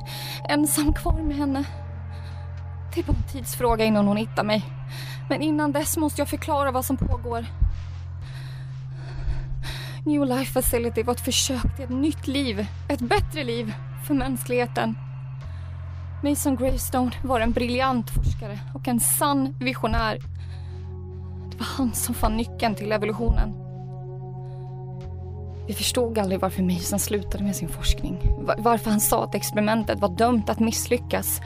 ensam kvar med henne. Det är bara en tidsfråga innan hon hittar mig. Men innan dess måste jag förklara vad som pågår. New Life Facility var ett försök till ett nytt liv, ett bättre liv för mänskligheten. Mason Gravestone var en briljant forskare och en sann visionär. Det var han som fann nyckeln till evolutionen. Vi förstod aldrig varför Mason slutade med sin forskning. Varför han sa att experimentet var dömt att misslyckas.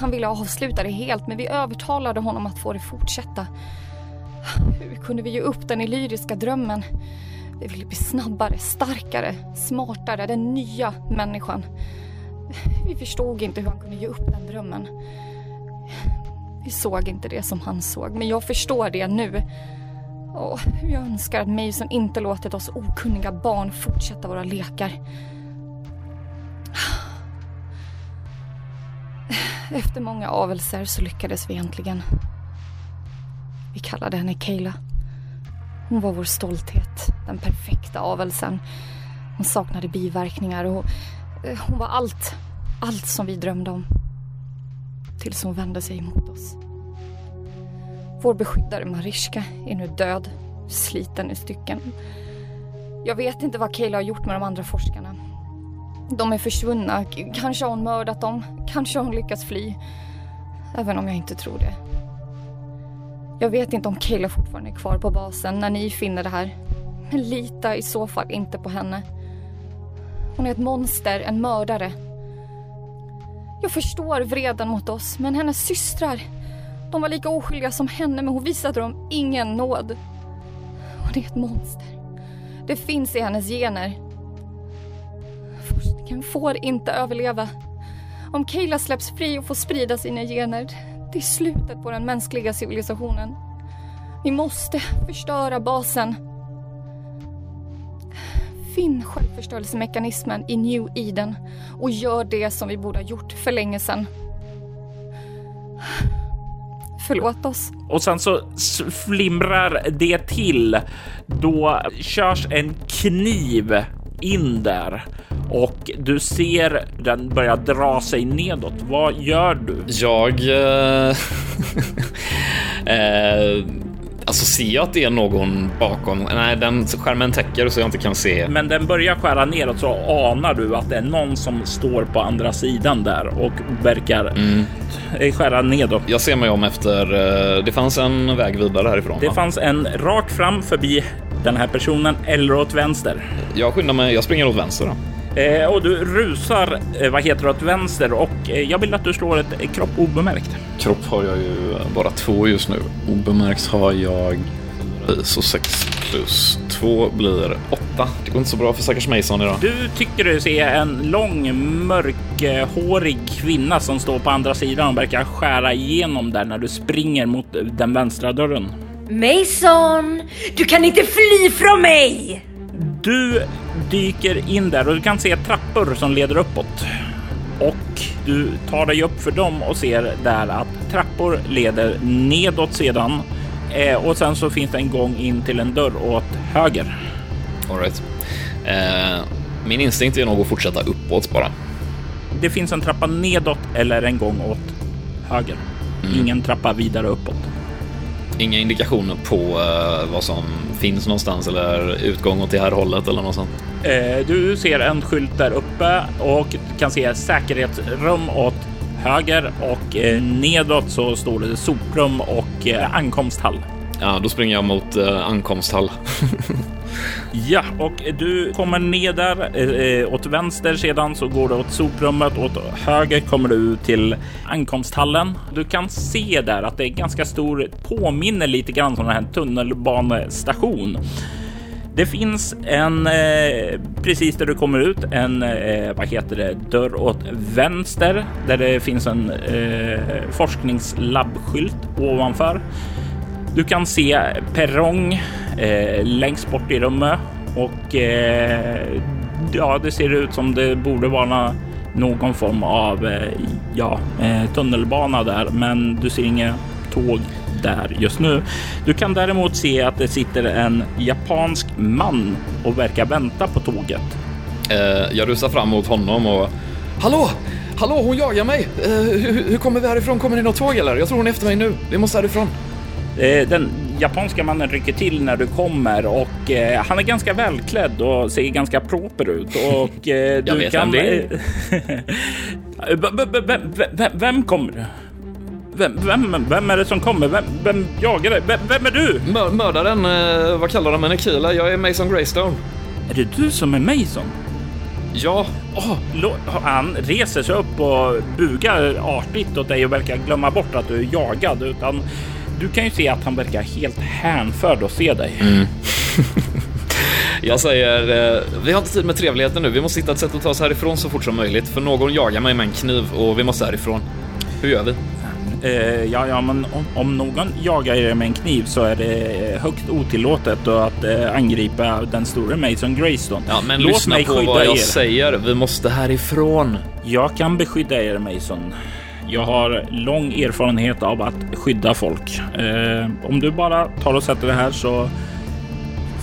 Han ville avsluta det helt, men vi övertalade honom att få det fortsätta. Hur kunde vi ge upp den illyriska drömmen? Vi ville bli snabbare, starkare, smartare, den nya människan. Vi förstod inte hur han kunde ge upp den drömmen. Vi såg inte det som han såg, men jag förstår det nu. Och jag önskar att Mason inte låtit oss okunniga barn fortsätta våra lekar. Efter många avelser så lyckades vi äntligen. Vi kallade henne Kayla. Hon var vår stolthet, den perfekta avelsen. Hon saknade biverkningar och eh, hon var allt, allt som vi drömde om. Tills hon vände sig emot oss. Vår beskyddare Mariska är nu död, sliten i stycken. Jag vet inte vad Kayla har gjort med de andra forskarna. De är försvunna. Kanske har hon mördat dem. Kanske har hon lyckats fly. Även om jag inte tror det. Jag vet inte om Kayla fortfarande är kvar på basen när ni finner det här. Men lita i så fall inte på henne. Hon är ett monster, en mördare. Jag förstår vreden mot oss, men hennes systrar, de var lika oskyldiga som henne, men hon visade dem ingen nåd. Hon är ett monster. Det finns i hennes gener. Forskningen får inte överleva. Om Kayla släpps fri och får sprida sina gener, det är slutet på den mänskliga civilisationen. Vi måste förstöra basen. Finn självförstörelsemekanismen i New Eden och gör det som vi borde ha gjort för länge sedan. Förlåt oss. Och sen så flimrar det till. Då körs en kniv in där och du ser den börja dra sig nedåt. Vad gör du? Jag... Eh, (laughs) eh, alltså ser jag att det är någon bakom? Nej, den skärmen täcker så jag inte kan se. Men den börjar skära neråt så anar du att det är någon som står på andra sidan där och verkar eh, skära nedåt. Jag ser mig om efter... Eh, det fanns en väg vidare härifrån. Det va? fanns en rakt fram förbi den här personen eller åt vänster. Jag skyndar mig. Jag springer åt vänster. Då. Eh, och du rusar, eh, vad heter det, åt vänster och eh, jag vill att du slår ett eh, kropp obemärkt. Kropp har jag ju bara två just nu. Obemärkt har jag... Så 6 plus 2 blir 8. Det går inte så bra för stackars Mason idag. Du tycker du ser en lång mörkhårig kvinna som står på andra sidan och verkar skära igenom där när du springer mot den vänstra dörren. Mason! Du kan inte fly från mig! Du dyker in där och du kan se trappor som leder uppåt. Och du tar dig upp för dem och ser där att trappor leder nedåt sedan. Eh, och sen så finns det en gång in till en dörr åt höger. All right. eh, min instinkt är nog att fortsätta uppåt bara. Det finns en trappa nedåt eller en gång åt höger. Ingen trappa vidare uppåt. Inga indikationer på uh, vad som finns någonstans eller utgång åt det här hållet eller något sånt. Eh, du ser en skylt där uppe och kan se säkerhetsrum åt höger och eh, nedåt så står det soprum och eh, ankomsthall. Ja, då springer jag mot eh, ankomsthall. (laughs) Ja, och du kommer ner där eh, åt vänster sedan så går du åt soprummet. Åt höger kommer du till ankomsthallen. Du kan se där att det är ganska stor, påminner lite grann om den här tunnelbanestation. Det finns en, eh, precis där du kommer ut, en, eh, vad heter det, dörr åt vänster där det finns en eh, forskningslabbskylt ovanför. Du kan se perrong eh, längst bort i rummet och eh, ja, det ser ut som det borde vara någon form av eh, ja, eh, tunnelbana där, men du ser inga tåg där just nu. Du kan däremot se att det sitter en japansk man och verkar vänta på tåget. Eh, jag rusar fram mot honom och... Hallå! Hallå, hon jagar mig! Eh, hur, hur kommer vi härifrån? Kommer det något tåg eller? Jag tror hon är efter mig nu. Vi måste härifrån. Eh, Den japanska mannen rycker till när du kommer och eh, han är ganska välklädd och ser ganska proper ut. Och eh, (laughs) du vet kan... vem det Eh, v- v- vem, vem, vem kommer? Vem, vem, vem är det som kommer? Vem, vem jagar dig? Vem, vem är du? Mör, mördaren, eh, vad kallar de henne? Kila? Jag är Mason Greystone. Är det du som är Mason? Ja, lo- han reser sig upp och bugar artigt åt dig och verkar glömma bort att du är jagad. Utan du kan ju se att han verkar helt hänförd att se dig. (laughs) jag säger, eh, vi har inte tid med trevligheten nu. Vi måste hitta ett sätt att ta oss härifrån så fort som möjligt. För någon jagar mig med en kniv och vi måste härifrån. Hur gör vi? Eh, ja, ja, men om, om någon jagar er med en kniv så är det högst otillåtet att eh, angripa den stora Mason Greystone. Ja, men Låt lyssna mig på vad jag er. säger. Vi måste härifrån. Jag kan beskydda er Mason. Jag har lång erfarenhet av att skydda folk. Eh, om du bara tar och sätter det här så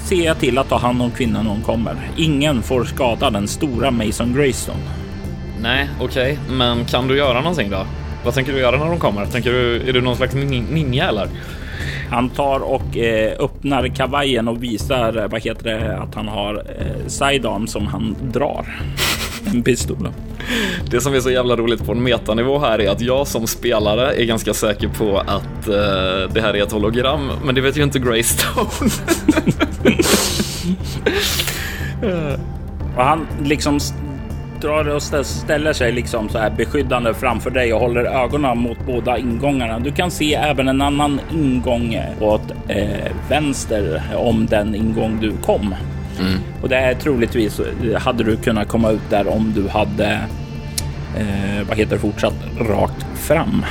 ser jag till att ta hand om kvinnan när hon kommer. Ingen får skada den stora Mason Greystone. Nej, okej, men kan du göra någonting då? Vad tänker du göra när de kommer? Tänker du, är du någon slags nin- ninja eller? Han tar och eh, öppnar kavajen och visar vad heter det, att han har eh, sidearm som han drar. (laughs) En pistol. Det som är så jävla roligt på en metanivå här är att jag som spelare är ganska säker på att uh, det här är ett hologram, men det vet ju inte Greystone. (laughs) och han liksom drar och ställer sig liksom så här beskyddande framför dig och håller ögonen mot båda ingångarna. Du kan se även en annan ingång åt eh, vänster om den ingång du kom. Mm. Och det är troligtvis hade du kunnat komma ut där om du hade eh, vad heter fortsatt rakt fram.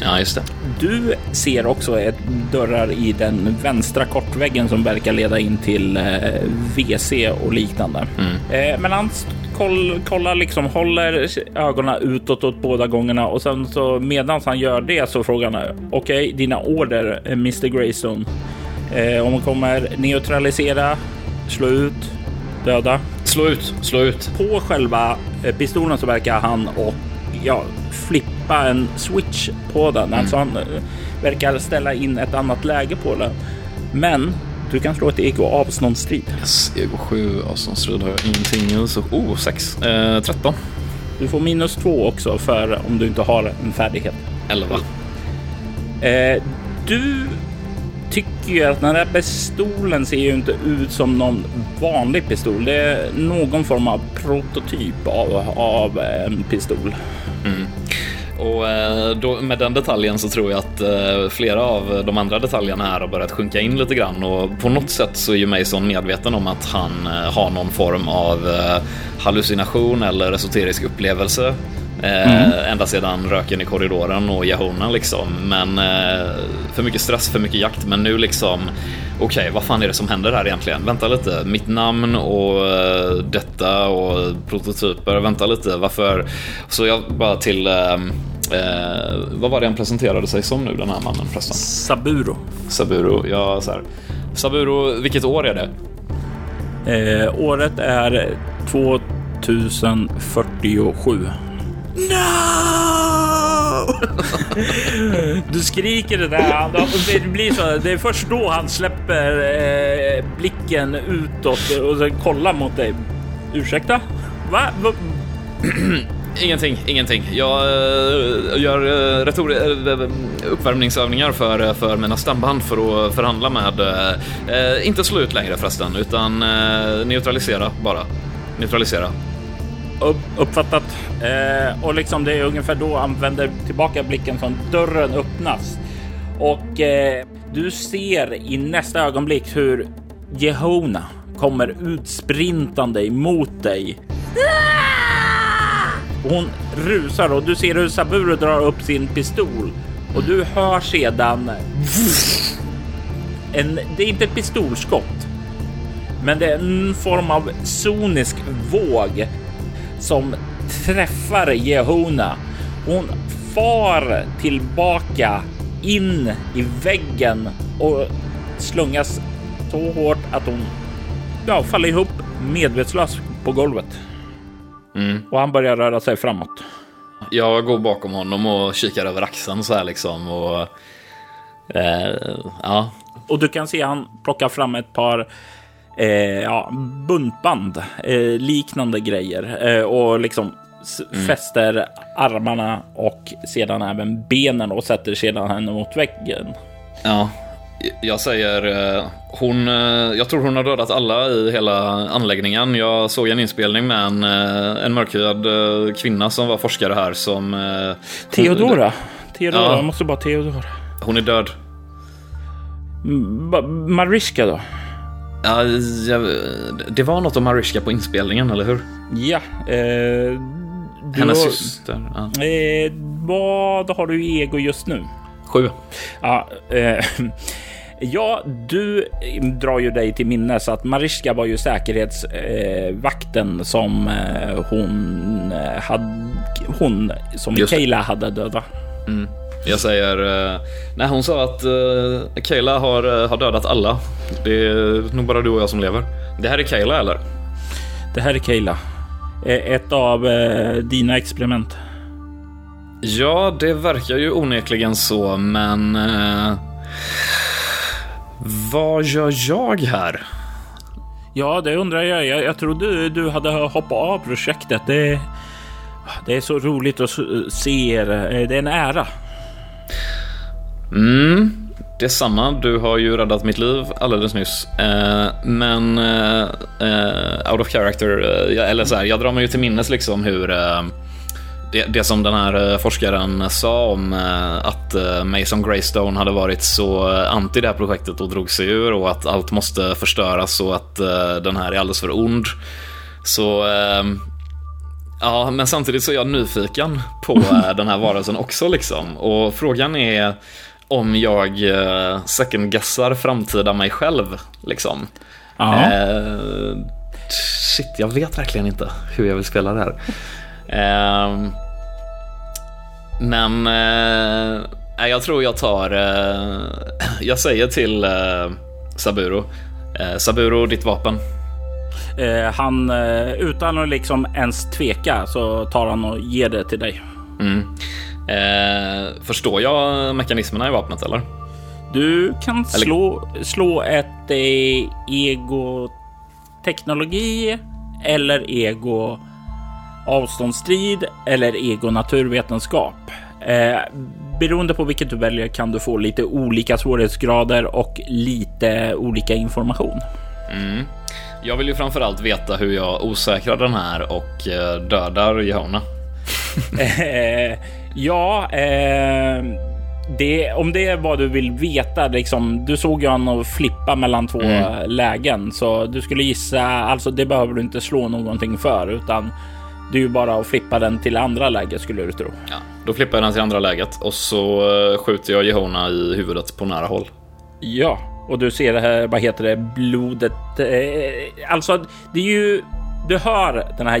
Ja, just det. Du ser också ett dörrar i den vänstra kortväggen som verkar leda in till eh, WC och liknande. Mm. Eh, men han koll, kollar liksom, håller ögonen utåt åt båda gångerna och sen så medan han gör det så frågar han okej, okay, dina order, eh, Mr Greystone. Eh, om man kommer neutralisera, slå ut, döda. Slå ut, slå ut. På själva eh, pistolen så verkar han och ja, flippa en switch på den. Mm. Alltså han eh, verkar ställa in ett annat läge på den. Men du kan slå ett ego avståndsstrid. Yes, ego 7, avståndsstrid har jag ingenting. Så, oh, 6. Eh, 13. Du får minus 2 också för om du inte har en färdighet. 11. Eh, du tycker ju att den där pistolen ser ju inte ut som någon vanlig pistol. Det är någon form av prototyp av, av en pistol. Mm. Och eh, då, med den detaljen så tror jag att eh, flera av de andra detaljerna här har börjat sjunka in lite grann och på något sätt så är ju Mason medveten om att han har någon form av hallucination eller esoterisk upplevelse Mm. ända sedan röken i korridoren och Jehona liksom. Men för mycket stress, för mycket jakt. Men nu liksom, okej, okay, vad fan är det som händer här egentligen? Vänta lite, mitt namn och detta och prototyper, vänta lite, varför? Så jag bara till Eh, vad var det han presenterade sig som nu, den här mannen förresten? Saburo. Saburo, ja så här. Saburo, vilket år är det? Eh, året är 2047. No! (laughs) du skriker det där. Det blir så. Det är först då han släpper eh, blicken utåt och så kollar mot dig. Ursäkta? Va? Va? (clears throat) Ingenting, ingenting. Jag uh, gör uh, retor uh, uppvärmningsövningar för, för mina stamband för att förhandla med, uh, inte slå ut längre förresten, utan neutralisera bara. Neutralisera uppfattat. uppfattat. och liksom det är ungefär då han vänder tillbaka blicken som dörren öppnas. Och eh, du ser i nästa ögonblick hur Jehona kommer utsprintande emot dig. Hon rusar och du ser hur Saburo drar upp sin pistol och du hör sedan en, det är inte ett pistolskott, men det är en form av sonisk våg som träffar Jehona. Hon far tillbaka in i väggen och slungas så hårt att hon ja, faller ihop medvetslös på golvet. Mm. Och han börjar röra sig framåt. Jag går bakom honom och kikar över axeln så här liksom. Och, eh, ja. och du kan se han plocka fram ett par eh, ja, buntband, eh, liknande grejer eh, och liksom mm. fäster armarna och sedan även benen och sätter sedan henne mot väggen. Ja, jag säger, eh, hon, eh, jag tror hon har dödat alla i hela anläggningen. Jag såg en inspelning med en, eh, en mörkhyad kvinna som var forskare här som... Teodora? Teodora, ja. måste bara Teodora. Hon är död. Mariska då? Ja, det var något om Mariska på inspelningen, eller hur? Ja. Eh, Hennes har, syster. Ja. Eh, vad har du i ego just nu? Sju. Ja, eh, (laughs) Ja, du drar ju dig till minnes att Mariska var ju säkerhetsvakten som eh, hon eh, hade, hon som Kayla hade dödat. Mm. Jag säger, eh, nej hon sa att uh, Kayla har, har dödat alla. Det är nog bara du och jag som lever. Det här är Kayla eller? Det här är Kayla. Ett av dina experiment. Ja, det verkar ju onekligen så, men uh, Vad gör jag här? Ja, det undrar jag. Jag, jag trodde du hade hoppat av projektet. Det, det är så roligt att se er. Det är en ära. Mm, detsamma. Du har ju räddat mitt liv alldeles nyss. Eh, men eh, eh out of character, eh, eller så här, jag drar mig ju till minnes liksom hur eh, det, det, som den här eh, forskaren sa om eh, att Mason Greystone hade varit så anti det här projektet och drog sig ur och att allt måste förstöras och att den här är alldeles för ond. Så Ja, men samtidigt så är jag nyfiken på den här varelsen också liksom. Och frågan är om jag uh, second-guessar framtida mig själv. Liksom. Uh, shit, jag vet verkligen inte hur jag vill spela det här. Uh, men uh, jag tror jag tar... Uh, jag säger till Saburo. Saburo, ditt vapen. Han, utan att liksom ens tveka, så tar han och ger det till dig. Mm. Eh, förstår jag mekanismerna i vapnet eller? Du kan slå, slå ett eh, ego-teknologi eller ego avståndsstrid eller ego naturvetenskap. Eh, beroende på vilket du väljer kan du få lite olika svårighetsgrader och lite olika information. Mm. Jag vill ju framförallt veta hur jag osäkrar den här och eh, dödar Jehona. (laughs) Eh, ja, eh, det, om det är vad du vill veta, liksom, du såg ju honom flippa mellan två mm. lägen, så du skulle gissa, alltså det behöver du inte slå någonting för, utan det är ju bara att flippa den till andra läget skulle du tro. Ja, då flippar jag den till andra läget och så eh, skjuter jag Jehona i huvudet på nära håll. Ja, och du ser det här, vad heter det, blodet. Eh, alltså, det är ju, du hör den här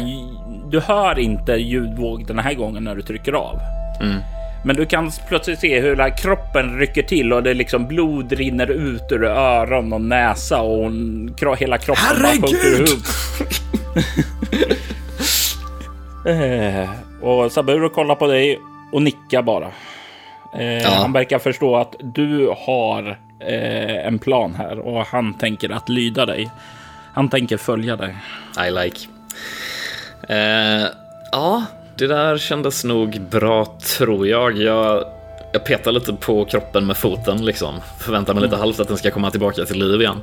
du hör inte ljudvåg den här gången när du trycker av. Mm. Men du kan plötsligt se hur hela kroppen rycker till och det liksom blod rinner ut ur öron och näsa och hon, hela kroppen Herregud! bara sjunker ihop. (laughs) eh, och Saburo kollar på dig och nickar bara. Eh, ja. Han verkar förstå att du har eh, en plan här och han tänker att lyda dig. Han tänker följa dig. I like. Eh, ja, det där kändes nog bra tror jag. Jag, jag petar lite på kroppen med foten liksom. Förväntar mig lite mm. halvt att den ska komma tillbaka till liv igen.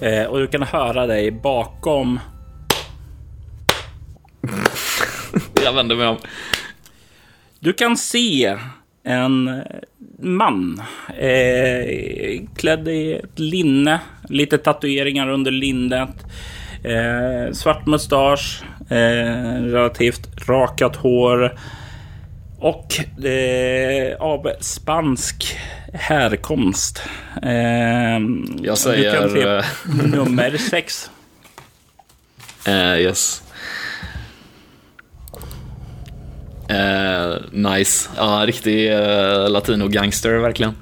Eh, och du kan höra dig bakom. jag vänder mig om. Du kan se en man eh, klädd i ett linne, lite tatueringar under linnet. Eh, svart mustasch, eh, relativt rakat hår och eh, av spansk härkomst. Eh, Jag säger... Eh, nummer sex. Uh, (laughs) yes. Uh, nice. Ja, riktig uh, latino-gangster verkligen.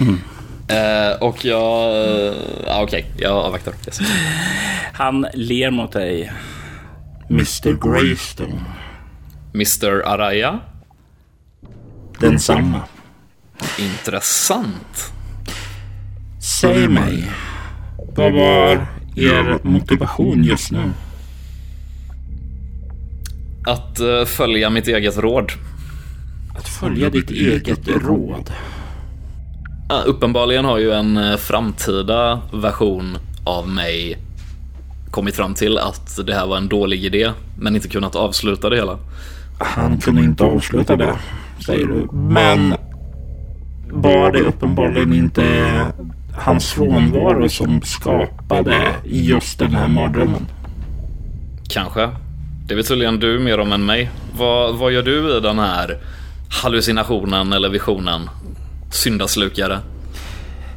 Mm. Uh, och jag... Uh, okej, okay. jag avvaktar. Yes. Han ler mot dig. Mr Greystone. Mr Araya? Densamma. Intressant. Säg mig, vad var er motivation just nu? Att uh, följa mitt eget råd. Att följa ditt eget råd? Uh, uppenbarligen har ju en uh, framtida version av mig kommit fram till att det här var en dålig idé, men inte kunnat avsluta det hela. Han kunde inte avsluta det, säger du. Men var det uppenbarligen inte hans frånvaro som skapade just den här mardrömmen? Kanske. Det vet tydligen du mer om än mig. Vad, vad gör du i den här hallucinationen eller visionen? Syndaslukare.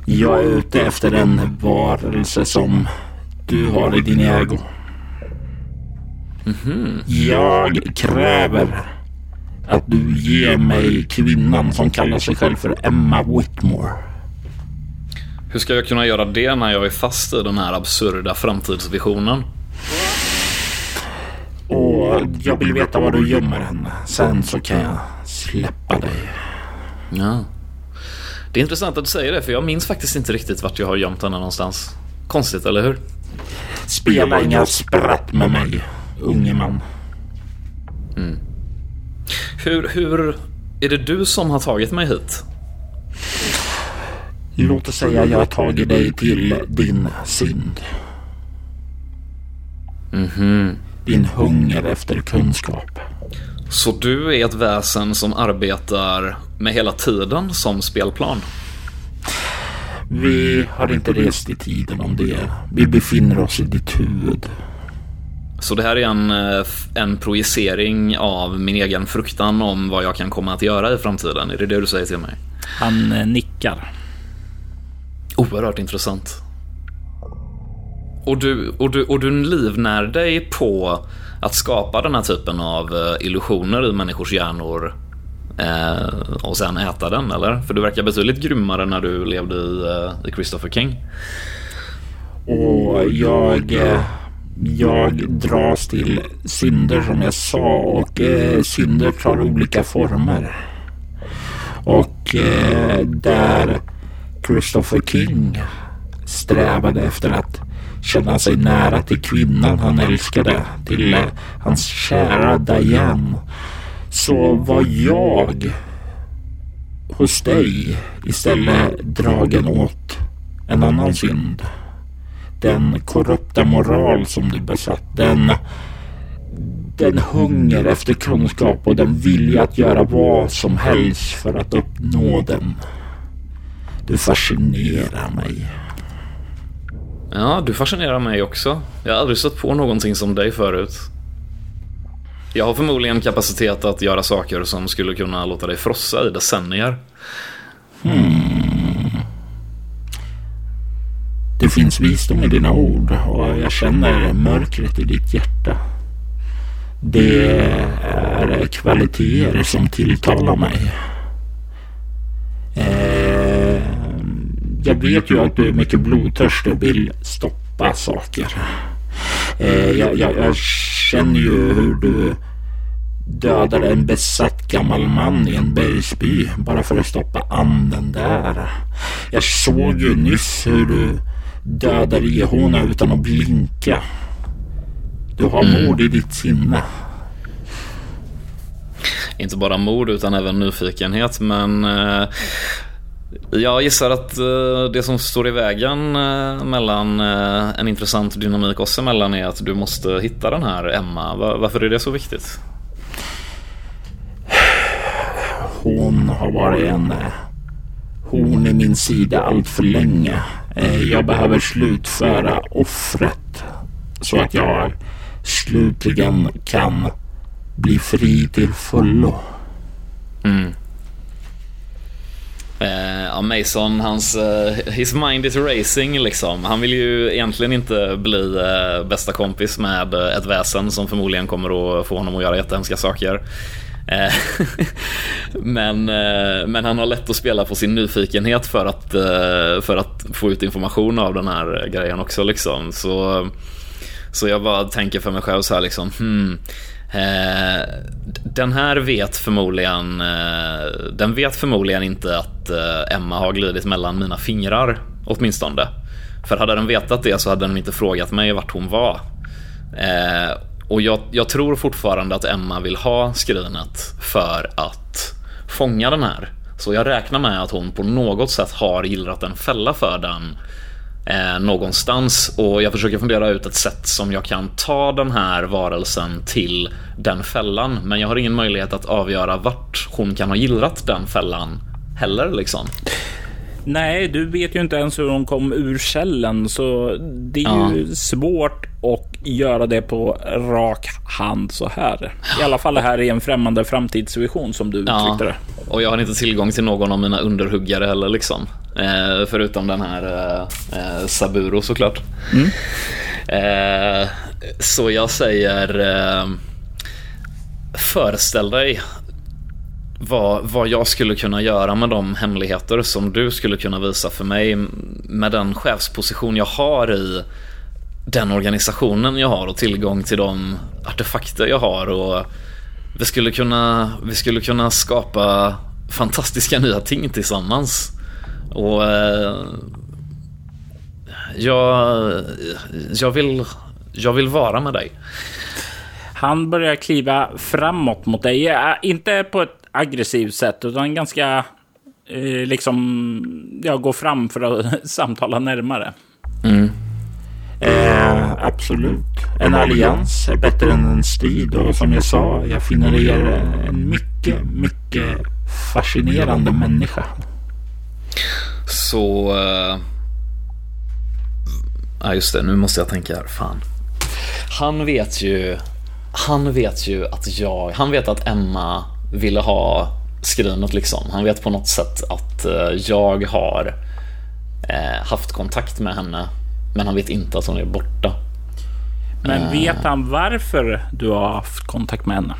Jag är ute efter en varelse som du har i din ägo. Mm -hmm. Jag kräver att du ger mig kvinnan som kallar sig själv för Emma Whitmore. Hur ska jag kunna göra det när jag är fast i den här absurda framtidsvisionen? Och jag vill veta var du gömmer henne. Sen så kan jag släppa dig. Ja. Det är intressant att du säger det, för jag minns faktiskt inte riktigt vart jag har gömt den någonstans. Konstigt, eller hur? Spela inga spratt med mig, unge man. Mm. Hur, hur är det du som har tagit mig hit? Låt oss säga jag har tagit dig till din synd. Mhm. Din hunger efter kunskap. Så du är ett väsen som arbetar med hela tiden som spelplan? Vi har inte rest i tiden om det. Vi befinner oss i ditt huvud. Så det här är en, eh, en projicering av min egen fruktan om vad jag kan komma att göra i framtiden? Är det det du säger till mig? Han eh, nickar. Oerhört intressant. Och du, och, du, och du livnär dig på att skapa den här typen av eh, illusioner i människors hjärnor eh, och sen äta den, eller? För du verkar betydligt grymmare när du levde i, eh, i Christopher King. Och jag... Eh, jag dras till synder som jag sa och eh, synder tar olika former. Och eh, där Christopher King strävade efter att känna sig nära till kvinnan han älskade, till hans kära Diane. Så var jag hos dig istället dragen åt en annan synd. Den korrupta moral som du besatt. Den, den hunger efter kunskap och den vilja att göra vad som helst för att uppnå den. Du fascinerar mig. Ja, du fascinerar mig också. Jag har aldrig stött på någonting som dig förut. Jag har förmodligen kapacitet att göra saker som skulle kunna låta dig frossa i decennier. Hmm. Det finns visdom i dina ord och jag känner mörkret i ditt hjärta. Det är kvaliteter som tilltalar mig. Eh, jag vet ju att du är mycket blodtörstig och vill stoppa saker. Eh, jag, jag, jag känner ju hur du dödade en besatt gammal man i en bergsby bara för att stoppa anden där. Jag såg ju nyss hur du dödade Jehona utan att blinka. Du har mord i ditt sinne. Inte bara mord utan även nyfikenhet men eh, jag gissar att eh, det som står i vägen eh, mellan eh, en intressant dynamik oss emellan är att du måste hitta den här Emma. Va- varför är det så viktigt? Hon har varit en horn i min sida allt för länge. Jag behöver slutföra offret så att jag slutligen kan bli fri till fullo. Mm. Eh, ja, Mason, hans, eh, his mind is racing liksom. Han vill ju egentligen inte bli eh, bästa kompis med ett väsen som förmodligen kommer att få honom att göra jättehemska saker. (laughs) Men, men han har lätt att spela på sin nyfikenhet för att, för att få ut information av den här grejen också liksom. Så, så jag bara tänker för mig själv så här liksom, hmm, Eh, den här vet förmodligen eh, Den vet förmodligen inte att eh, Emma har glidit mellan mina fingrar Åtminstone. För hade den vetat det så hade den inte frågat mig vart hon var. Eh, Och jag, jag tror fortfarande att Emma vill ha skrinet För att fånga den här. Så jag räknar med att hon på något sätt har gillrat en fälla för den eh, någonstans och jag försöker fundera ut ett sätt som jag kan ta den här varelsen till den fällan. Men jag har ingen möjlighet att avgöra vart hon kan ha gillrat den fällan heller liksom. Nej, du vet ju inte ens hur hon kom ur källen så det är Ja. ju svårt att göra det på rak hand så här. I alla fall det här är en främmande framtidsvision som du Ja. uttryckte det. Och jag har inte tillgång till någon av mina underhuggare heller liksom. Eh, förutom den här eh, eh, Saburo såklart. Eh, så jag säger eh, Föreställ dig vad, vad jag skulle kunna göra med de hemligheter som du skulle kunna visa för mig med den chefsposition jag har i den organisationen jag har och tillgång till de artefakter jag har och vi skulle kunna, vi skulle kunna skapa fantastiska nya ting tillsammans. Och eh, jag, jag, vill, jag vill vara med dig. Han börjar kliva framåt mot dig. Ja, Inte på ett aggressivt sätt, utan ganska eh, liksom ja, gå fram för att (laughs) samtala närmare. Eh, absolut. En allians är bättre än en strid och som jag sa, jag finner er en mycket, mycket fascinerande människa. Så... eh, Ja, just det. Nu måste jag tänka här. Fan. Han vet ju... Han vet ju att jag... Han vet att Emma ville ha skrinet liksom. Han vet på något sätt att eh, jag har eh, haft kontakt med henne. Men han vet inte att hon är borta. Men vet han varför du har haft kontakt med henne?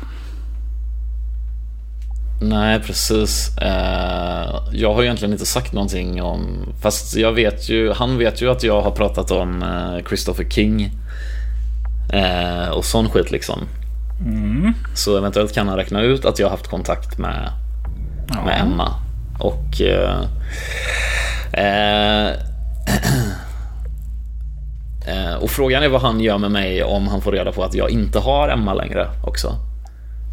Nej, precis. Eh, jag har egentligen inte sagt någonting om... Fast jag vet ju, han vet ju att jag har pratat om eh, Christopher King. Eh, och sån skit liksom. Så eventuellt kan han räkna ut att jag har haft kontakt med, med Emma. Och... Eh, eh, och frågan är vad han gör med mig om han får reda på att jag inte har Emma längre också.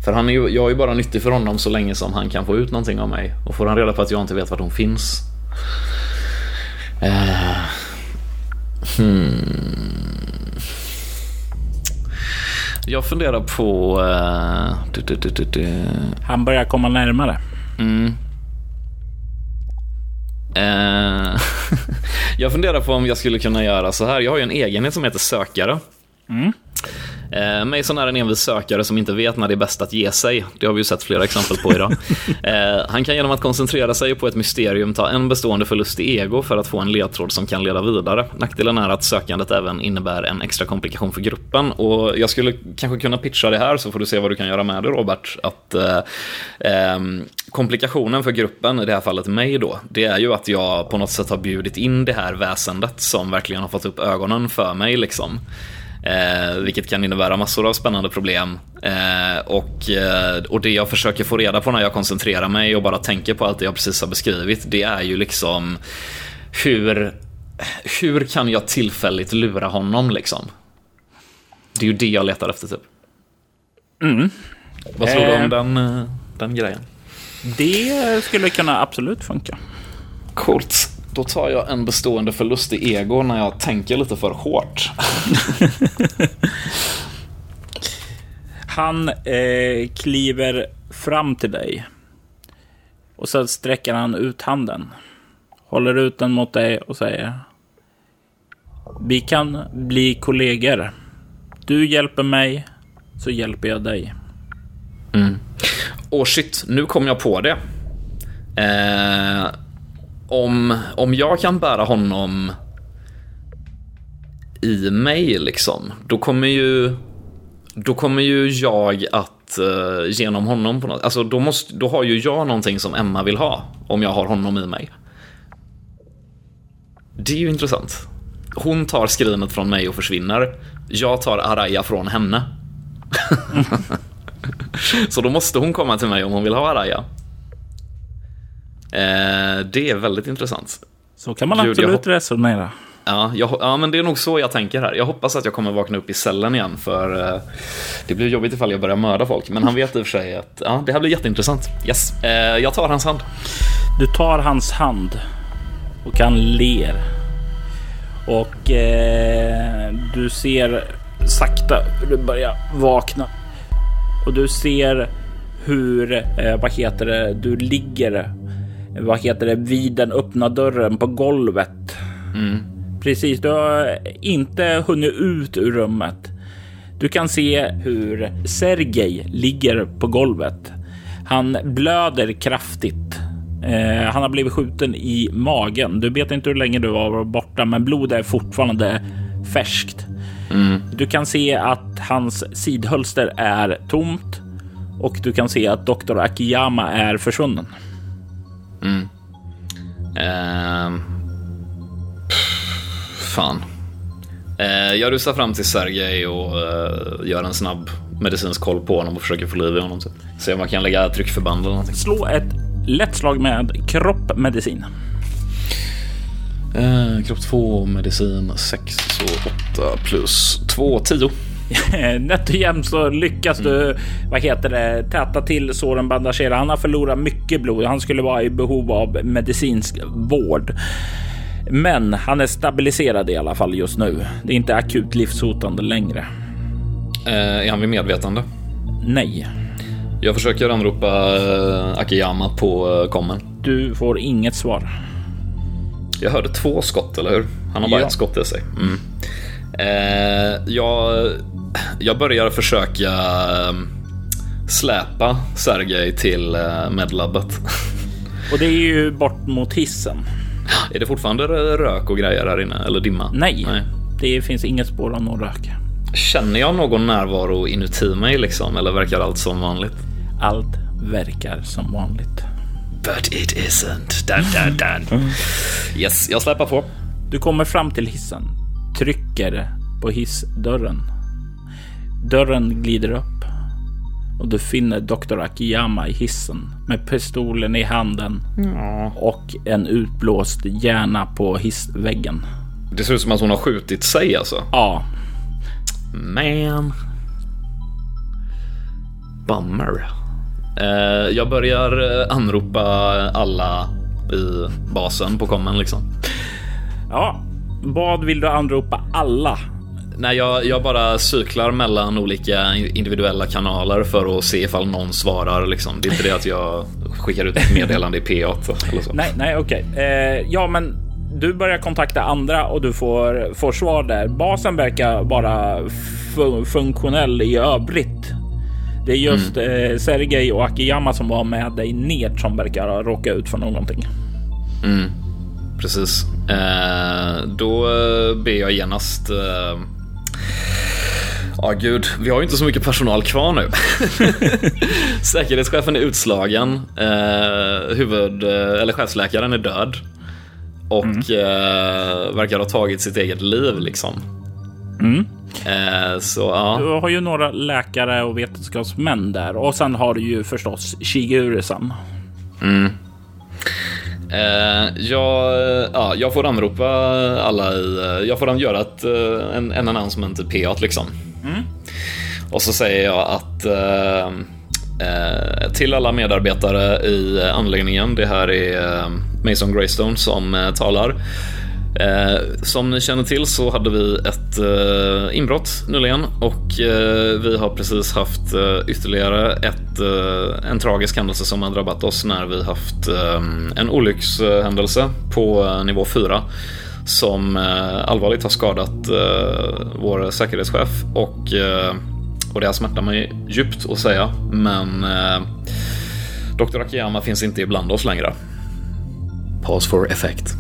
För han är ju, jag är ju bara nyttig för honom så länge som han kan få ut någonting av mig. Och får han reda på att jag inte vet vart hon finns. Eh, hmm. Jag funderar på... eh, du, du, du. Han börjar komma närmare. Mm. Eh, (laughs) jag funderar på om jag skulle kunna göra så här. Jag har ju en egenhet som heter sökare. Eh, Mason är en envis sökare som inte vet när det är bäst att ge sig. Det har vi ju sett flera exempel på idag. (laughs) Eh, han kan genom att koncentrera sig på ett mysterium ta en bestående förlust i ego för att få en ledtråd som kan leda vidare. Nackdelen är att sökandet även innebär en extra komplikation för gruppen. Och jag skulle kanske kunna pitcha det här så får du se vad du kan göra med det Robert. Att eh, ehm, komplikationen för gruppen, i det här fallet mig då, det är ju att jag på något sätt har bjudit in det här väsendet som verkligen har fått upp ögonen för mig liksom. Eh, vilket kan innebära massor av spännande problem. Eh, och, eh, och det jag försöker få reda på när jag koncentrerar mig och bara tänker på allt det jag precis har beskrivit, det är ju liksom hur, hur kan jag tillfälligt lura honom liksom? Det är ju det jag letar efter typ. Vad tror du Eh. om den, eh, den grejen? Det skulle kunna absolut funka. Coolt. Då tar jag en bestående förlust i ego när jag tänker lite för hårt. (laughs) Han eh, kliver fram till dig. Och så sträcker han ut handen. Håller ut den mot dig och säger. Vi kan bli kollegor. Du hjälper mig, så hjälper jag dig. Och shit, nu kom jag på det. Eh, om, om jag kan bära honom i mig liksom, då kommer ju då kommer ju jag att uh, genom honom på något, alltså då, måste, då har ju jag någonting som Emma vill ha om jag har honom i mig. Det är ju intressant. Hon tar skrinet från mig och försvinner. Jag tar Araya från henne. (laughs) Så då måste hon komma till mig om hon vill ha Araya. Eh, det är väldigt intressant. Så kan man absolut resonera. Ja, jag, ja, men det är nog så jag tänker här. Jag hoppas att jag kommer vakna upp i cellen igen för eh, det blir jobbigt ifall jag börjar mörda folk. Men han vet i och för sig att ja, det här blir jätteintressant. Yes, eh, jag tar hans hand. Du tar hans hand och han ler. Och eh, du ser sakta hur du börjar vakna. Och du ser hur, eh, vad heter det, du ligger, vad heter det, vid den öppna dörren på golvet. Precis, du har inte hunnit ut ur rummet. Du kan se hur Sergej ligger på golvet. Han blöder kraftigt. Eh, han har blivit skjuten i magen. Du vet inte hur länge du var borta, men blodet är fortfarande färskt. Du kan se att hans sidhölster är tomt och du kan se att Dr. Akiyama är försvunnen. Ehm, pff, fan. Eh, jag rusar fram till Sergej och eh, gör en snabb medicinsk koll på honom och försöker få liv i honom. Typ. Se om man kan lägga tryckförband eller någonting. Slå ett lätt slag med kroppmedicin. Eh, kropp 2, medicin 6, så 8 plus 2, 10. (laughs) Nätt och jämnt så lyckas mm. du, vad heter det, täta till såren, bandagera. Han har förlorat mycket blod. Han skulle vara i behov av medicinsk vård. Men han är stabiliserad i alla fall just nu. Det är inte akut livshotande längre. Eh, är han vid medvetande? Nej. Jag försöker anropa eh, Akiyama på eh, kommen. Du får inget svar. Jag hörde två skott, eller hur? Han har bara ja. ett skott i sig. Mm. Eh, jag, jag börjar försöka eh, släpa Sergej till eh, medlabbet. (laughs) Och det är ju bort mot hissen. Är det fortfarande rök och grejer här inne, eller dimma? Nej, Nej. det finns inget spår av någon rök. Känner jag någon närvaro inuti mig liksom, eller verkar allt som vanligt? Allt verkar som vanligt. But it isn't. Dun, dun, dun. (laughs) Yes, jag släpar på. Du kommer fram till hissen, trycker på hissdörren. Dörren glider upp och du finner Dr. Akiyama i hissen med pistolen i handen mm. och en utblåst hjärna på hissväggen. Det ser ut som att hon har skjutit sig alltså? Ja. Man. Bummer. Eh, jag börjar eh, anropa alla i basen på kommen liksom. Ja, vad vill du anropa alla? Nej, jag, jag bara cyklar mellan olika individuella kanaler för att se ifall någon svarar. Liksom. Det är inte det att jag skickar ut ett meddelande i P8 eller så. Nej, nej, okej. Okay. Eh, ja, men du börjar kontakta andra och du får, får svar där. Basen verkar vara funktionell i övrigt. Det är just mm. eh, Sergej och Akiyama som var med dig ner som verkar råka ut för någonting. Mm. Precis. Eh, då ber jag genast eh, Ja, oh, gud. Vi har ju inte så mycket personal kvar nu. (laughs) Säkerhetschefen är utslagen. Eh, huvud, eh, eller chefsläkaren är död. Och mm. eh, verkar ha tagit sitt eget liv liksom. Mm. Eh, så, ja. Du har ju några läkare och vetenskapsmän där och sen har du ju förstås Shigure-san. Mm. Eh, jag, ja, jag får anropa alla i... Eh, jag får göra ett, eh, en, en announcement i P8 liksom. Mm. Och så säger jag att eh, eh, till alla medarbetare i anläggningen, det här är Mason Greystone som talar. Eh, som ni känner till så hade vi ett eh, inbrott nyligen och eh, vi har precis haft eh, ytterligare ett, eh, en tragisk händelse som har drabbat oss när vi haft eh, en olyckshändelse på eh, nivå 4 som eh, allvarligt har skadat eh, vår säkerhetschef och, och det här smärtar mig djupt att säga men Dr. Akiyama finns inte ibland oss längre. Pause for effect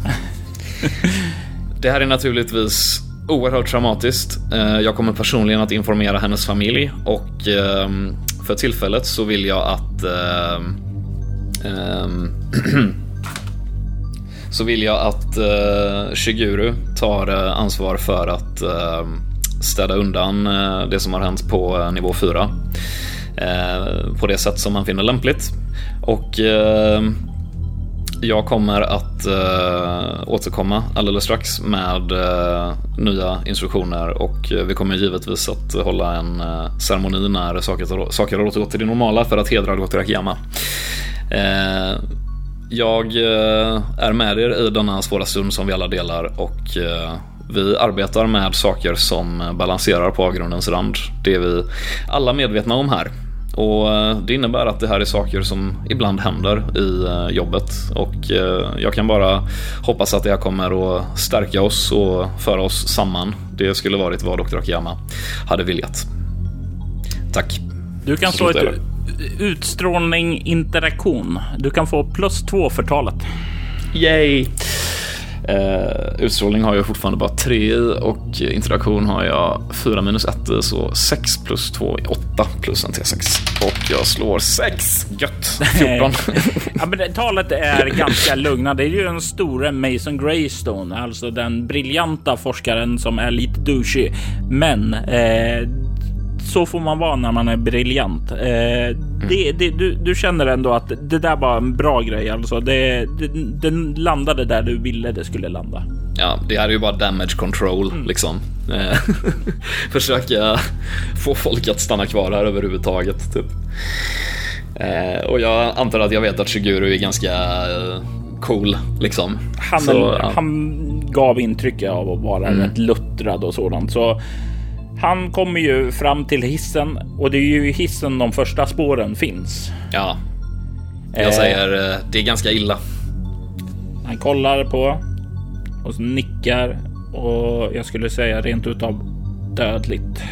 det här är naturligtvis oerhört traumatiskt. Eh, jag kommer personligen att informera hennes familj och ehm, för tillfället så vill jag att ehm, ehm, (clears throat) så vill jag att eh, Shiguru tar eh, ansvar för att städa undan det som har hänt på nivå 4 på det sätt som man finner lämpligt. Och jag kommer att eh, återkomma alldeles strax med eh, nya instruktioner och vi kommer givetvis att hålla en eh, ceremoni när saker, saker har återgått till det normala för att hedra Dr. Akiyama. Eh, jag eh, är med er i denna svåra stund som vi alla delar och eh, vi arbetar med saker som balanserar på avgrundens rand. Det är vi alla medvetna om här. Och eh, Det innebär att det här är saker som ibland händer i eh, jobbet och eh, jag kan bara hoppas att det här kommer att stärka oss och föra oss samman. Det skulle varit vad Dr. Akiyama hade viljat. Tack. Du kan få ett utstrålning interaktion. Du kan få plus två för talet. Yay! Eh, utstrålning har jag fortfarande bara 3 i och interaktion har jag 4 minus 1 i, så 6 plus 2 är 8 plus en T6. Och jag slår 6. Gött! 14. ja, men det, talet är ganska lugna. Det är ju den store Mason Greystone, alltså den briljanta forskaren som är lite douchey. Men eh, så får man vara när man är briljant. Eh, mm. det, det, du, du, känner ändå att det där var en bra grej. Alltså det, det, den landade där du ville det skulle landa. ja, det här är ju bara damage control liksom. Eh, (laughs) Försöka få folk att stanna kvar här överhuvudtaget. Typ. Eh, och jag antar att jag vet att Shiguru är ganska eh, cool liksom. Han, Så, ja. han gav intryck av att vara Mm. rätt luttrad och sådant. Så han kommer ju fram till hissen och det är ju i hissen de första spåren finns. Ja. Jag Eh. säger eh, det är ganska illa. Han kollar på och nickar och jag skulle säga rent utav dödligt.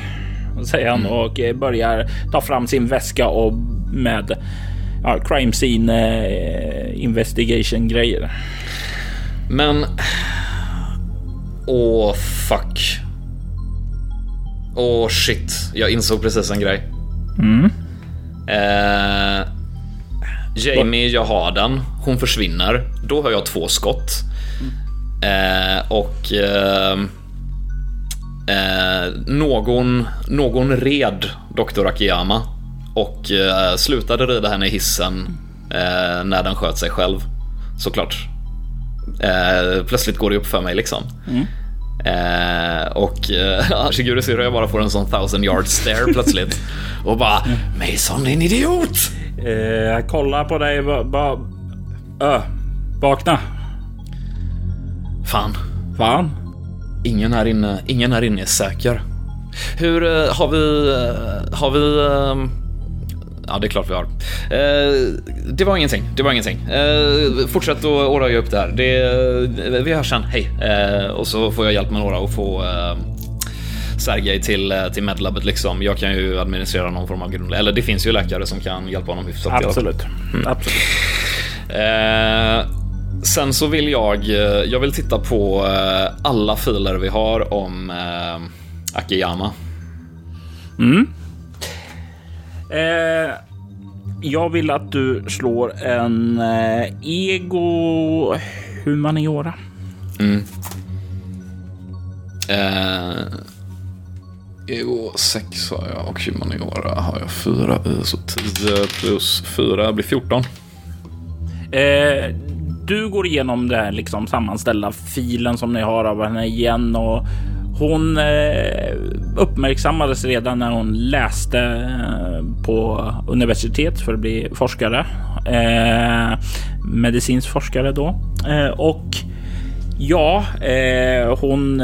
Säger han och eh, börjar ta fram sin väska och med ja, crime scene eh, investigation grejer. Men... Åh, fuck. Åh, shit. Jag insåg precis en grej. Eh, Jamie, jag har den. Hon försvinner. Då har jag två skott. Eh, och... Eh, eh, någon, någon red Dr. Akiyama och eh, slutade rida henne i hissen eh, när den sköt sig själv. Såklart. Plötsligt går det upp för mig liksom. Eh, och eh, (laughs) Shiguro ser hur jag bara får en sån thousand yard stare plötsligt. (laughs) Och bara Mason din idiot! Eh, jag kollar på dig bara... ö, vakna. Fan, Fan. ingen här inne, ingen här inne är säker. Hur eh, har vi, eh, har vi... eh, Ja, det är klart vi har. Eh, det var ingenting. Det var ingenting. Eh, fortsätt att ordna upp det här. Det, vi hörs sen. Hej. Eh, och så får jag hjälp med några och få eh, Sergej till, eh, till medlabbet liksom. Jag kan ju administrera någon form av grund... Eller det finns ju läkare som kan hjälpa honom hyfsat. alla fall. Absolut. Absolut. Eh, sen så vill jag, eh, jag vill titta på eh, alla filer vi har om eh, Akiyama. Eh, jag vill att du slår en eh, ego humaniora. Eh, Ego 6 har jag och humaniora har jag 4 i, så 10 plus 4 blir 14. Eh, du går igenom här liksom sammanställda filen som ni har av henne igen och hon eh, uppmärksammades redan när hon läste eh, på universitet för att bli forskare. Eh, medicinsk forskare då. Och Ja, eh, hon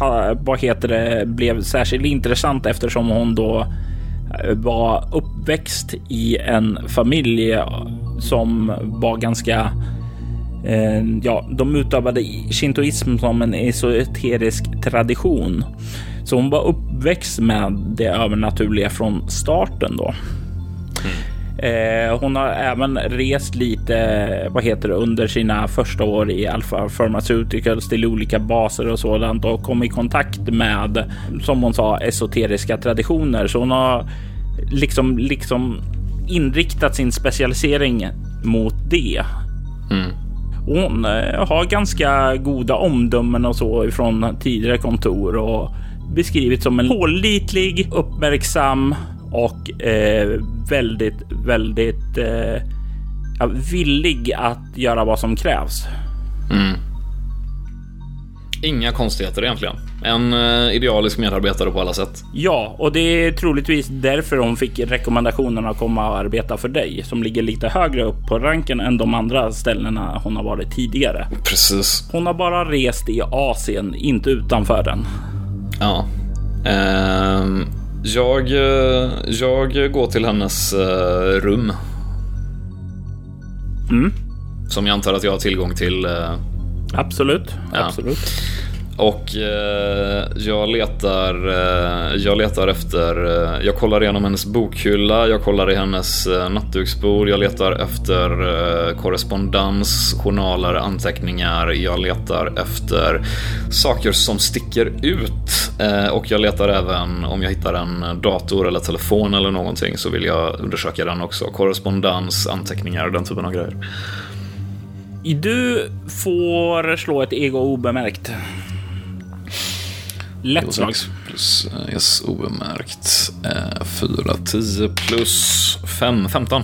ha, vad heter det, blev särskilt intressant eftersom hon då var uppväxt i en familj som var ganska eh, Ehm, ja, de utövade shintoism som en esoterisk tradition. Så hon var uppväxt med det övernaturliga från starten då. Ehm, hon har även rest lite, vad heter det, under sina första år i Alpha Pharmaceuticals till olika baser och sådant och kom i kontakt med, som hon sa, esoteriska traditioner. Så hon har liksom, liksom inriktat sin specialisering mot det. Mm. Hon eh, har ganska goda omdömen och så ifrån tidigare kontor och beskrivits som en pålitlig, uppmärksam och eh, väldigt, väldigt eh, villig att göra vad som krävs. Mm. Inga konstigheter egentligen. En eh, idealisk medarbetare på alla sätt. Ja, och det är troligtvis därför hon fick rekommendationen att komma och arbeta för dig som ligger lite högre upp på ranken än de andra ställena hon har varit tidigare. Precis. Hon har bara rest i Asien, inte utanför den. Ja. Ehm, jag, eh, jag går till hennes eh, rum. Som jag antar att jag har tillgång till. Absolut, Ja. absolut. Och eh, jag letar, eh, jag letar efter, eh, jag kollar igenom hennes bokhylla, jag kollar i hennes eh, nattduksbord, jag letar efter eh, korrespondens, journaler, anteckningar, jag letar efter saker som sticker ut. Eh, och jag letar även, om jag hittar en dator eller telefon eller någonting så vill jag undersöka den också. Korrespondens, anteckningar, den typen av grejer. Du får slå ett ego obemärkt. Lätt slag. plus eh, yes, obemärkt. Eh, 4, 10 plus 5, 15.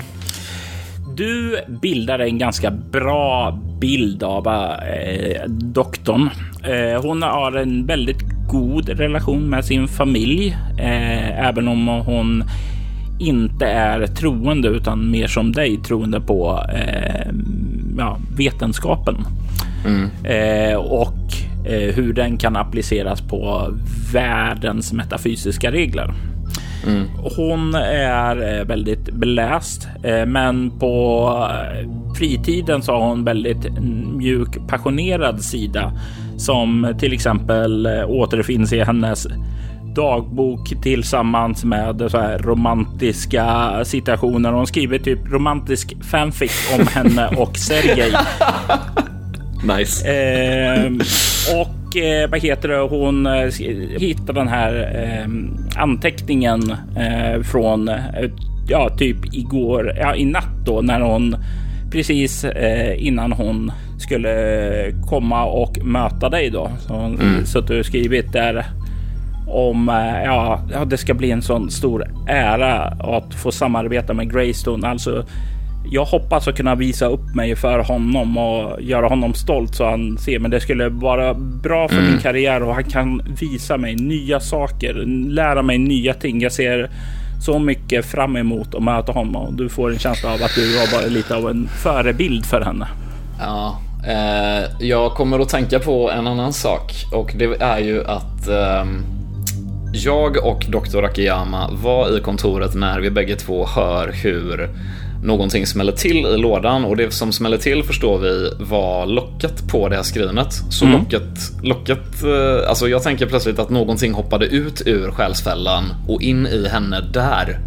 Du bildar en ganska bra bild av eh, doktorn. Eh, hon har en väldigt god relation med sin familj, eh, även om hon inte är troende utan mer som dig troende på eh, ja, vetenskapen mm. eh, och eh, hur den kan appliceras på världens metafysiska regler. Mm. Hon är eh, väldigt beläst, eh, men på eh, fritiden så har hon väldigt mjuk, passionerad sida som till exempel återfinns i hennes dagbok tillsammans med så här romantiska situationer. Hon skriver typ romantisk fanfic om (laughs) henne och Sergej. nice. Eh, och eh, vad heter det? Hon eh, hittar den här eh, anteckningen eh, från eh, ja, typ igår, ja, i natt då när hon precis eh, innan hon skulle komma och möta dig då. Så hon mm. suttit och skrivit där om ja, ja, det ska bli en sån stor ära att få samarbeta med Greystone. Alltså jag hoppas att kunna visa upp mig för honom och göra honom stolt så han ser. Men det skulle vara bra för mm. min karriär och han kan visa mig nya saker, lära mig nya ting. Jag ser så mycket fram emot att möta honom och du får en känsla av att du var bara lite av en förebild för henne. Ja, eh, jag kommer att tänka på en annan sak och det är ju att eh, jag och Dr. Akiyama var i kontoret när vi bägge två hör hur någonting smäller till i lådan och det som smäller till förstår vi var locket på det här skrinet. Så mm. locket, locket, eh, alltså jag tänker plötsligt att någonting hoppade ut ur själsfällan och in i henne där.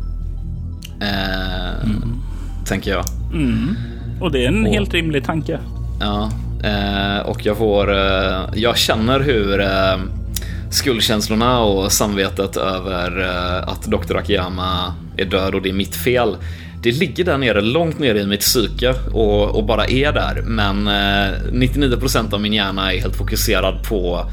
Eh, mm. Tänker jag. Mm. Och det är en och, helt rimlig tanke. Ja, eh, och jag får, eh, jag känner hur eh, skuldkänslorna och samvetet över eh, att Dr. Akiyama är död och det är mitt fel det ligger där nere, långt nere i mitt psyke och, och bara är där. Men eh, 99% av min hjärna är helt fokuserad på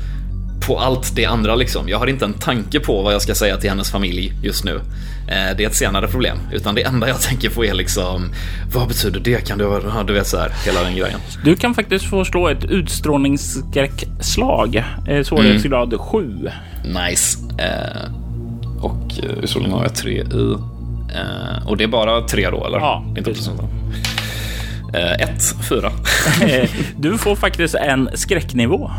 på allt det andra liksom. Jag har inte en tanke på vad jag ska säga till hennes familj just nu. Eh, det är ett senare problem. Utan det enda jag (laughs) tänker på är liksom, vad betyder det? Kan du, du vet så här, hela den grejen. Du kan faktiskt få slå ett utstrålningsskräckslag. Eh, svårighetsgrad mm. 7. Nice. Eh, och utstrålning har jag 3 i. Eh, och det är bara tre då, eller? Ja, inte precis. Eh, ett, fyra. (laughs) du får faktiskt en skräcknivå.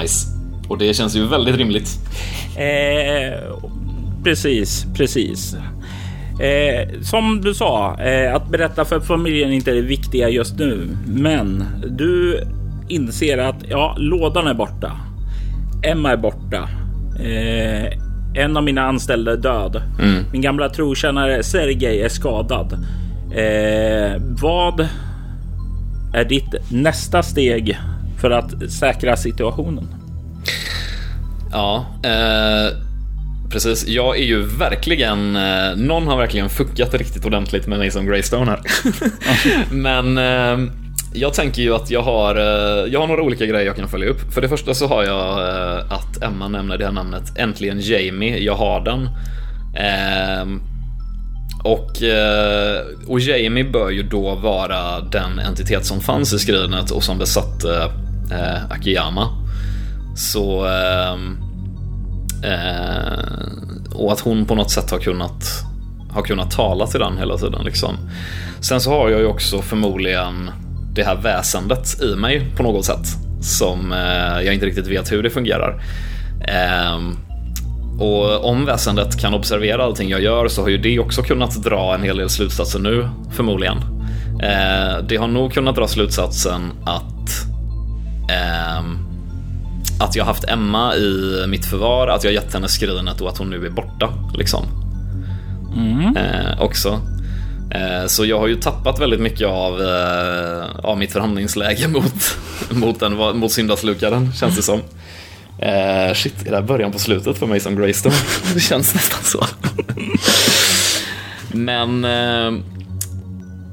Nice. Och det känns ju väldigt rimligt. Eh, precis, precis. Eh, som du sa, eh, att berätta för familjen är inte det viktiga just nu. Men du inser att ja, lådan är borta. Emma är borta. Eh, en av mina anställda är död. Mm. Min gamla trotjänare Sergej är skadad. Eh, vad är ditt nästa steg för att säkra situationen? Ja, eh, precis. Jag är ju verkligen, eh, någon har verkligen fuckat riktigt ordentligt med mig som Greystone här. (laughs) Men eh, jag tänker ju att jag har, eh, jag har några olika grejer jag kan följa upp. För det första så har jag eh, att Emma nämner det här namnet Äntligen Jamie, jag har den. Ehm, och, eh, och Jamie bör ju då vara den entitet som fanns i skrinet och som besatte eh, Akiyama. Så... Ehm, eh, och att hon på något sätt har kunnat, har kunnat tala till den hela tiden. Liksom. Sen så har jag ju också förmodligen det här väsendet i mig på något sätt. Som eh, jag inte riktigt vet hur det fungerar. Ehm, och om väsendet kan observera allting jag gör så har ju det också kunnat dra en hel del slutsatser nu, förmodligen. Eh, det har nog kunnat dra slutsatsen att eh, att jag haft Emma i mitt förvar, att jag gett henne skrinet och att hon nu är borta. Liksom. Mm. Eh, också. Eh, så jag har ju tappat väldigt mycket av, eh, av mitt förhandlingsläge (laughs) mot, mot, den, mot syndaslukaren, känns det som. Eh, shit, är det här början på slutet för mig som Greystone? (laughs) det känns nästan så. men, eh,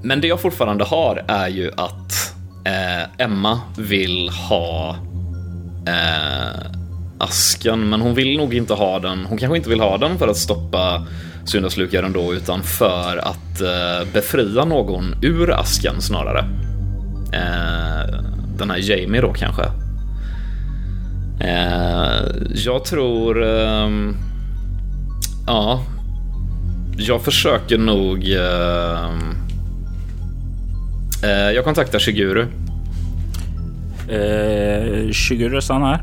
men det jag fortfarande har är ju att eh, Emma vill ha eh, asken, men hon vill nog inte ha den. Hon kanske inte vill ha den för att stoppa syndaslukaren då, utan för att eh, befria någon ur asken snarare. Eh, den här Jamie då kanske. Eh, jag tror... Ehm, ja. Jag försöker nog... Ehm, eh, jag kontaktar Shiguru. Eh, Shiguru stannar.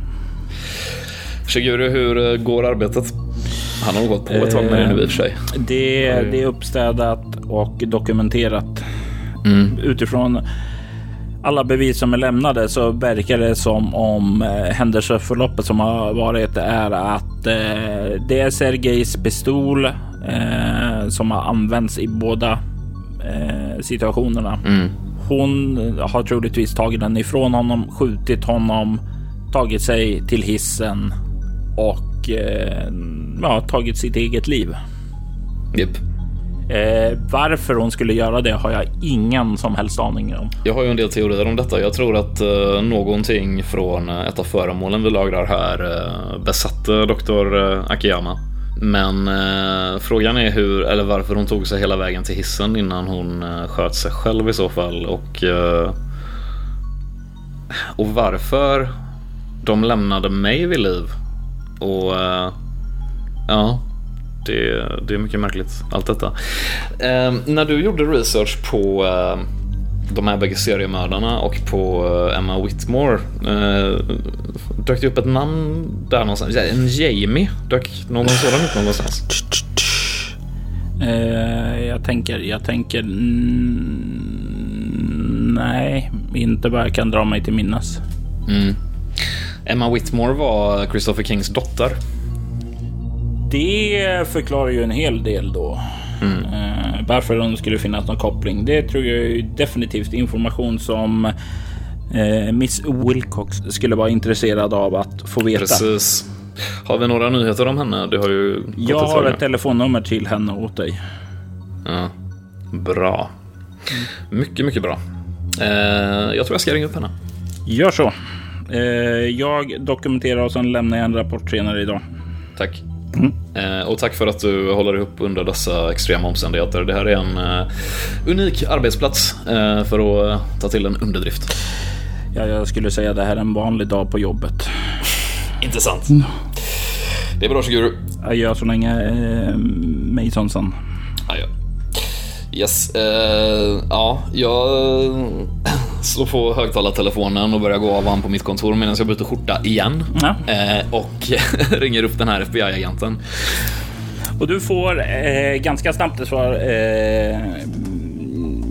Shiguru, hur eh, går arbetet? Han har gått på ett tag med det nu i och för sig. Det, det är uppstädat och dokumenterat. Mm. Utifrån alla bevis som är lämnade så verkar det som om eh, händelseförloppet som har varit är att eh, det är Sergejs pistol eh, som har använts i båda eh, situationerna. Mm. Hon har troligtvis tagit den ifrån honom, skjutit honom, tagit sig till hissen och eh, ja, tagit sitt eget liv. Japp. Eh, varför hon skulle göra det har jag ingen som helst aning om. Jag har ju en del teorier om detta. Jag tror att eh, någonting från eh, ett av föremålen vi lagrar här eh, besatte Dr. Eh, Akiyama. Men eh, frågan är hur, eller varför hon tog sig hela vägen till hissen innan hon eh, sköt sig själv i så fall. Och, eh, och varför de lämnade mig vid liv. Och eh, ja, det, det är mycket märkligt allt detta. Eh, när du gjorde research på eh, de här bägge seriemördarna och på eh, Emma Whitmore. Eh, dök det upp ett namn där någonstans? En Jamie? Dök någon sådan upp någonstans? Eh, jag tänker, jag tänker. Mm, nej, inte vad jag kan dra mig till minnes. Mm. Emma Whitmore var Christopher Kings dotter. Det förklarar ju en hel del då. Eh, varför det skulle finnas någon koppling. Det tror jag är definitivt information som eh, Miss Wilcox skulle vara intresserad av att få veta. Precis. Har vi några nyheter om henne? Det har ju Jag har ett nu. telefonnummer till henne åt dig. Ja. Bra. Mycket, mycket bra. Eh, jag tror jag ska ringa upp henne. Gör så. Eh, jag dokumenterar och sen lämnar jag en rapport senare idag. Tack. Eh, och tack för att du håller ihop under dessa extrema omständigheter. Det här är en eh, unik arbetsplats eh, för att ta till en underdrift. Ja, jag skulle säga det här är en vanlig dag på jobbet. Intressant. Det är bra Shiguru. Jag gör så länge eh, Masonsen. Yes. Eh, ja, jag (clears throat) slår på högtalartelefonen och börjar gå av han på mitt kontor medan jag byter skjorta igen. Ja. Eh, och (laughs) ringer upp den här FBI-agenten. Och du får eh, ganska snabbt ett svar. Eh,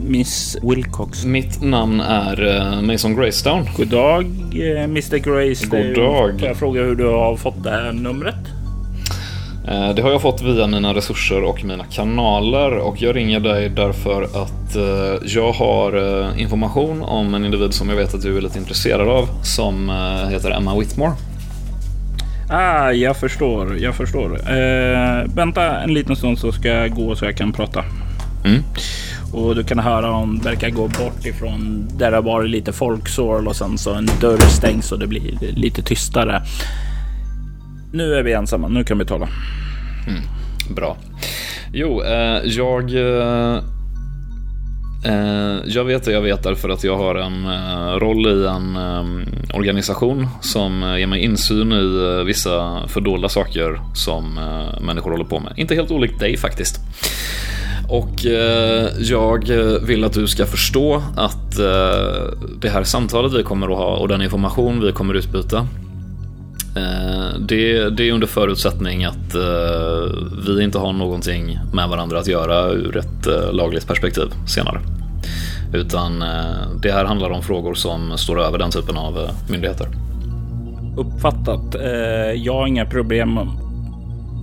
Miss Wilcox. Mitt namn är eh, Mason Greystone. God dag, eh, Mr Grace. God dag. Får jag fråga hur du har fått det här numret? Eh, Det har jag fått via mina resurser och mina kanaler och jag ringer dig därför att eh, jag har eh, information om en individ som jag vet att du är lite intresserad av som heter Emma Whitmore. Ah, jag förstår. Jag förstår. Eh, vänta en liten stund så ska jag gå så jag kan prata. Mm. Och du kan höra hon verkar gå bort ifrån där det var lite folksår och sen så en dörr stängs och det blir lite tystare. Nu är vi ensamma. Nu kan vi tala. Mm. Bra. Jo, eh, jag... Eh, eh, jag vet det jag vet därför att jag har en eh, roll i en eh, organisation som eh, ger mig insyn i eh, vissa fördolda saker som eh, människor håller på med. Inte helt olikt dig faktiskt. Och eh, jag vill att du ska förstå att eh, det här samtalet vi kommer att ha och den information vi kommer att utbyta det, det är under förutsättning att eh, vi inte har någonting med varandra att göra ur ett eh, lagligt perspektiv senare. Utan eh, det här handlar om frågor som står över den typen av eh, myndigheter. Uppfattat. Eh, jag har inga problem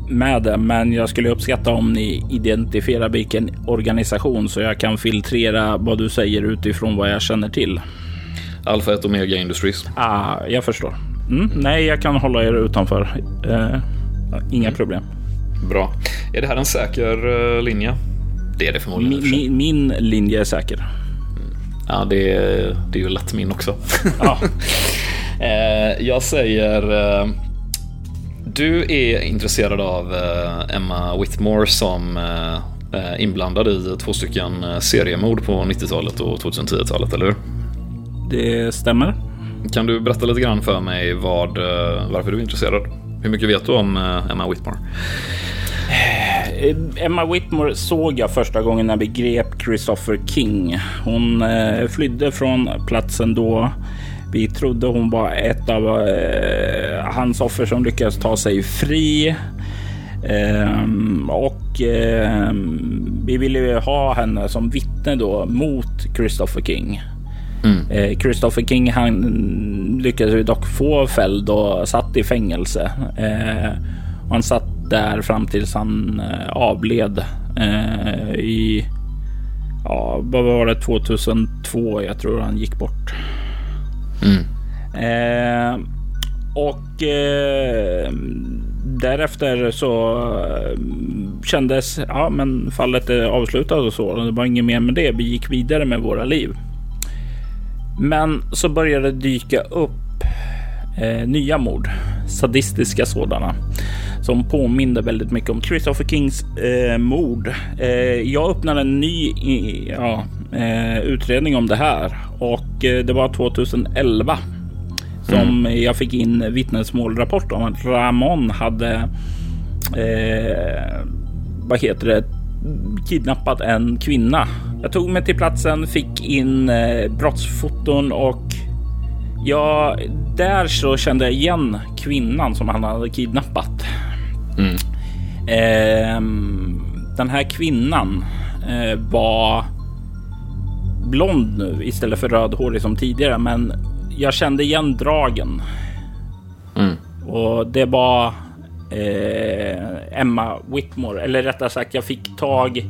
med det, men jag skulle uppskatta om ni identifierar vilken organisation så jag kan filtrera vad du säger utifrån vad jag känner till. Alpha 1 Omega Industries. Ah, jag förstår. Mm, nej, jag kan hålla er utanför. Eh, inga problem. Bra. Är det här en säker eh, linje? Det är det förmodligen. Min, min, min linje är säker. Ja, det är, det är ju lätt min också. (laughs) Ja. (laughs) Eh, jag säger... eh, Du är intresserad av eh, Emma Whitmore som eh, inblandad i två stycken seriemord på 90-talet och 2010-talet, eller hur? Det stämmer. Kan du berätta lite grann för mig vad, eh, varför du är intresserad? Hur mycket vet du om eh, Emma Whitmore? Eh, Emma Whitmore såg jag första gången när vi grep Christopher King. Hon flydde från platsen då vi trodde hon var ett av hans offer som lyckades ta sig fri. Ehm, och ehm, vi ville ha henne som vittne då mot Christopher King. Mm. Eh, Christopher King han lyckades ju dock få fälld och satt i fängelse. Eh, han satt där fram tills han eh, avled i, ja, vad var det, 2002? Jag tror han gick bort. Mm. Eh, och eh, därefter så kändes ja, men fallet är avslutat och så. Det var inget mer med det. Vi gick vidare med våra liv. Men så började det dyka upp eh, nya mord, sadistiska sådana som påminde väldigt mycket om Christopher Kings eh, mord. Eh, jag öppnade en ny ja, eh, utredning om det här och eh, det var 2011 som mm. jag fick in vittnesmålrapport om att Ramon hade eh, vad heter det kidnappat en kvinna. Jag tog mig till platsen, fick in eh, brottsfoton och ja, där så kände jag igen kvinnan som han hade kidnappat. Mm. Eh, den här kvinnan eh, var blond nu istället för rödhårig som tidigare, men jag kände igen dragen. Mm. Och det var eh, Emma Whitmore, eller rättare sagt, jag fick tag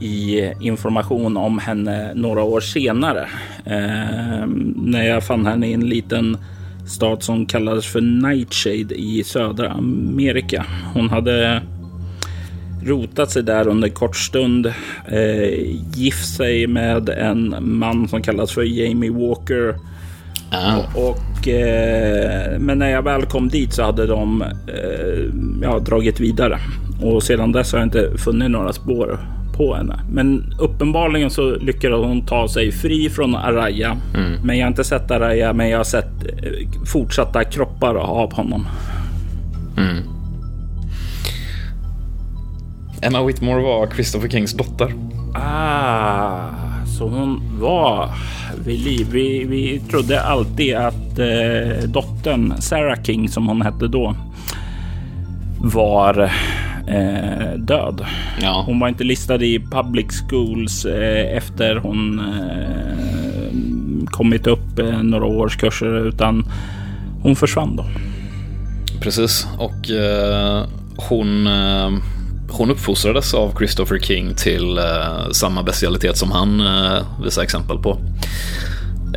i information om henne några år senare. Eh, när jag fann henne i en liten stad som kallades för Nightshade i södra Amerika. Hon hade rotat sig där under kort stund, eh, gift sig med en man som kallas för Jamie Walker. Ah. Och, och eh, men när jag väl kom dit så hade de eh, ja, dragit vidare och sedan dess har jag inte funnit några spår på henne. Men uppenbarligen så lyckades hon ta sig fri från Araya. Mm. Men jag har inte sett Araya, men jag har sett eh, fortsatta kroppar av honom. Mm. Emma Whitmore var Christopher Kings dotter. Ah, så hon var vid liv. Vi, vi trodde alltid att eh, dottern Sarah King, som hon hette då, var eh, död. Ja. Hon var inte listad i public schools eh, efter hon eh, kommit upp eh, några årskurser utan hon försvann då. Precis och eh, hon hon uppfostrades av Christopher King till eh, samma bestialitet som han eh, visar exempel på.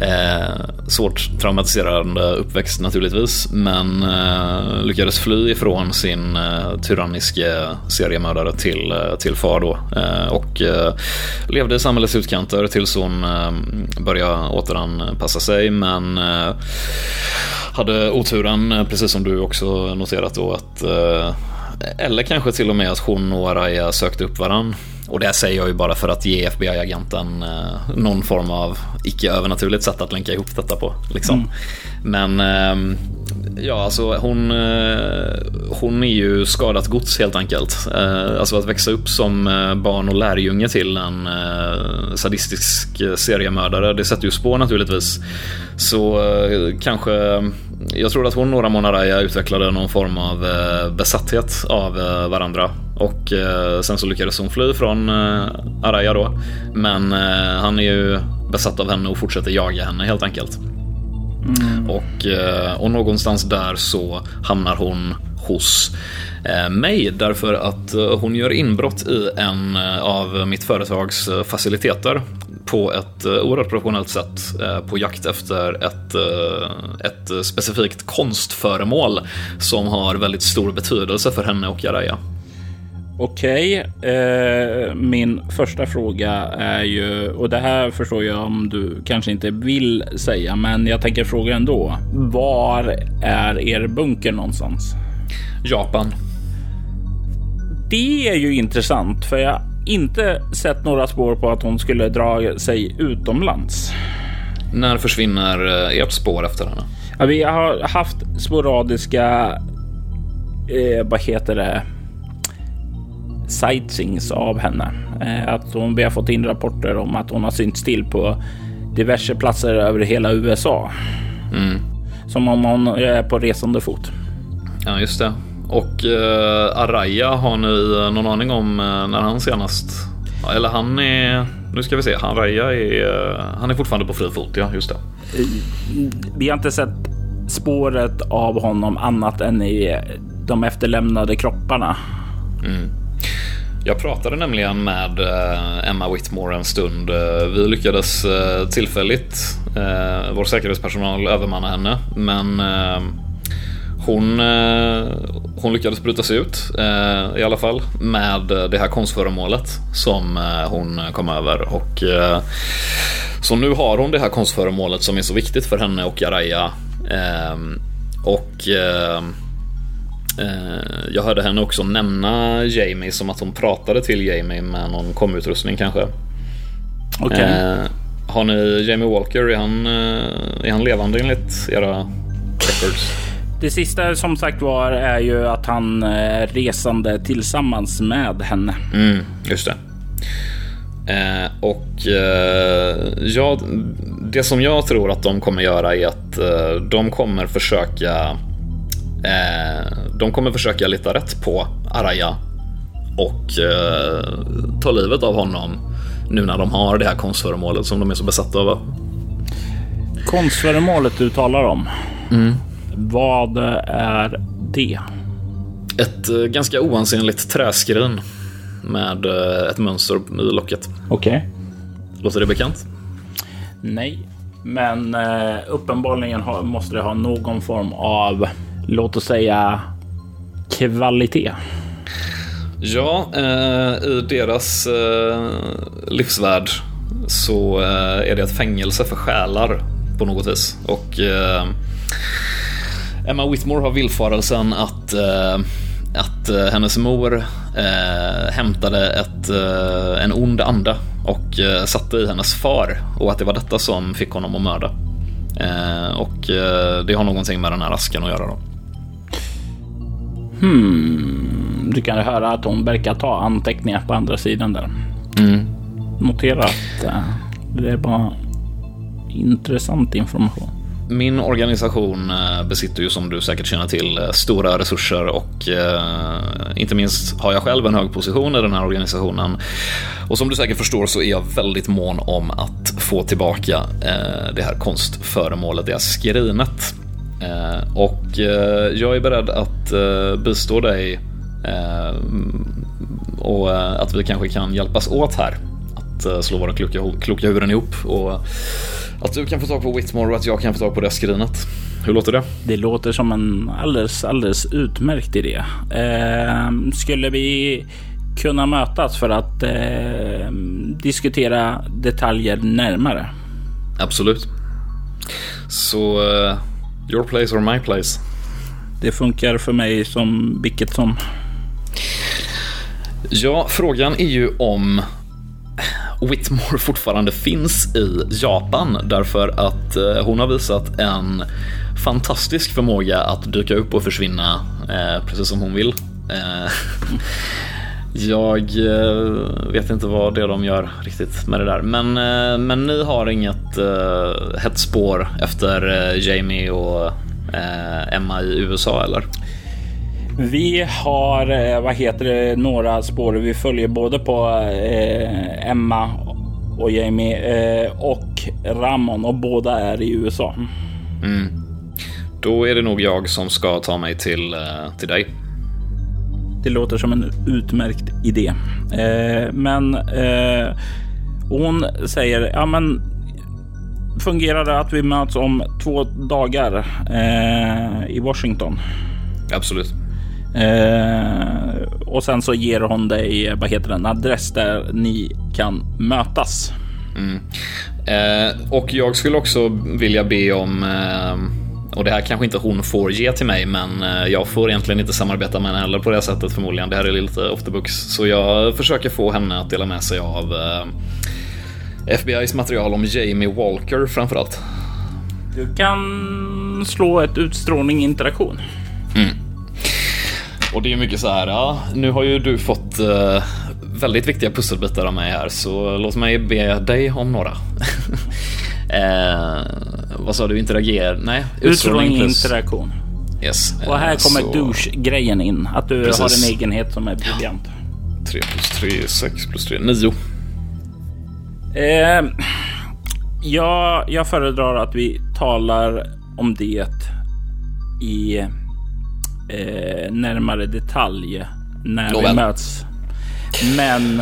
Eh, svårt traumatiserande uppväxt naturligtvis, men eh, lyckades fly ifrån sin eh, tyranniske seriemördare till, eh, till far då. Eh, och eh, levde i samhällets utkanter tills hon eh, började återanpassa sig, men eh, hade oturen, eh, precis som du också noterat då, att eh, eller kanske till och med att hon och Araya sökte upp varann. Och det säger jag ju bara för att ge FBI-agenten eh, någon form av icke-övernaturligt sätt att länka ihop detta på. Liksom. Mm. Men eh, ja, alltså hon, eh, hon är ju skadat gods helt enkelt. Eh, alltså att växa upp som barn och lärjunge till en sadistisk seriemördare, det sätter ju spår naturligtvis. Så kanske jag tror att hon och Ramon Araya utvecklade någon form av besatthet av varandra och eh, sen så lyckades hon fly från eh, Araya då. Men eh, han är ju besatt av henne och fortsätter jaga henne helt enkelt. Mm. Och, eh, och någonstans där så hamnar hon hos eh, mig därför att eh, hon gör inbrott i en eh, av mitt företags faciliteter på ett oerhört professionellt sätt på jakt efter ett, ett specifikt konstföremål som har väldigt stor betydelse för henne och Jaraya. Okej, okay. eh, min första fråga är ju, och det här förstår jag om du kanske inte vill säga, men jag tänker fråga ändå. Var är er bunker någonstans? Japan. Det är ju intressant för jag inte sett några spår på att hon skulle dra sig utomlands. När försvinner eh, ert spår efter henne? Ja, vi har haft sporadiska, eh, vad heter det, sightings av henne. Eh, att hon, vi har fått in rapporter om att hon har synts till på diverse platser över hela USA. Mm. Som om hon är på resande fot. Ja, just det. Och eh, Araya, har ni eh, någon aning om eh, när han senast... Eller han är... Nu ska vi se. Araya är... Eh, han är fortfarande på fri fot, ja. Just det. Vi har inte sett spåret av honom annat än i de efterlämnade kropparna. Mm. Jag pratade nämligen med Emma Whitmore en stund. Vi lyckades tillfälligt, vår säkerhetspersonal, övermanna henne. Men hon, hon lyckades bryta sig ut i alla fall med det här konstföremålet som hon kom över. Och, så nu har hon det här konstföremålet som är så viktigt för henne och Araya. Och Eh, jag hörde henne också nämna Jamie som att hon pratade till Jamie med någon komutrustning kanske. Okay. Eh, har ni Jamie Walker? Är han, eh, är han levande enligt era records? Det sista som sagt var är ju att han är resande tillsammans med henne. Mm, just det. Eh, och eh, ja, det som jag tror att de kommer göra är att eh, de kommer försöka Eh, de kommer försöka leta rätt på Araya och eh, ta livet av honom nu när de har det här konstföremålet som de är så besatta av. Konstföremålet du talar om. Mm. Vad är det? Ett eh, ganska oansenligt träskrin med ett mönster i locket. Okej. Okay. Låter det bekant? Nej, men uppenbarligen måste det ha någon form av låt oss säga kvalitet? Ja, eh, i deras eh, livsvärld så eh, är det ett fängelse för själar på något vis. Och eh, Emma Whitmore har villfarelsen att, eh, att eh, hennes mor hämtade ett, en ond ande och satte i hennes far och att det var detta som fick honom att mörda. och det har någonting med den här asken att göra då. Hmm. Du kan höra att hon verkar ta anteckningar på andra sidan där. Mm. Notera att det är bara intressant information. Min organisation eh, besitter ju som du säkert känner till eh, stora resurser och eh, inte minst har jag själv en hög position i den här organisationen. Och som du säkert förstår så är jag väldigt mån om att få tillbaka eh, det här konstföremålet, det här skrinet. Eh, och eh, jag är beredd att bistå dig och att vi kanske kan hjälpas åt här. Att slå våra kloka, kloka huvuden ihop och att du kan få tag på Whitmore och att jag kan få tag på det skrinet. Hur låter det? Det låter som en alldeles, alldeles utmärkt idé. Eh, skulle vi kunna mötas för att eh, diskutera detaljer närmare? Absolut. Så eh, Your place or my place. Det funkar för mig som vilket som. Ja, frågan är ju om Whitmore fortfarande finns i Japan därför att eh, hon har visat en fantastisk förmåga att dyka upp och försvinna eh, precis som hon vill. Eh, (laughs) jag eh, vet inte vad det är de gör riktigt med det där. Men, eh, men ni har inget eh, hett spår efter eh, Jamie och Emma i USA eller? Vi har, vad heter det, några spår. Vi följer både på eh, Emma och Jamie eh, och Ramon och båda är i USA. Mm. Då är det nog jag som ska ta mig till, till dig. Det låter som en utmärkt idé. Eh, men eh, hon säger, ja men fungerar det att vi möts om två dagar eh, i Washington? Absolut. Eh, och sen så ger hon dig, vad heter den, adress där ni kan mötas. Mm. Eh, och jag skulle också vilja be om, eh, och det här kanske inte hon får ge till mig, men eh, jag får egentligen inte samarbeta med henne heller på det sättet förmodligen. Det här är lite off the books. Så jag försöker få henne att dela med sig av eh, FBI's material om Jamie Walker framförallt. Du kan slå ett utstrålning interaktion. Mm. Och det är mycket så här, ja, nu har ju du fått uh, väldigt viktiga pusselbitar av mig här, så låt mig be dig om några. uh, (laughs) vad sa du, interagera? Nej, utstrålning plus... interaktion. Yes. Och här kommer så... douche-grejen in, att du Precis. har en egenhet som är briljant. 3 plus 3, 6 plus 3, 9. Eh, ja, jag föredrar att vi talar om det i eh, närmare detalj när Nåväl. vi möts. Men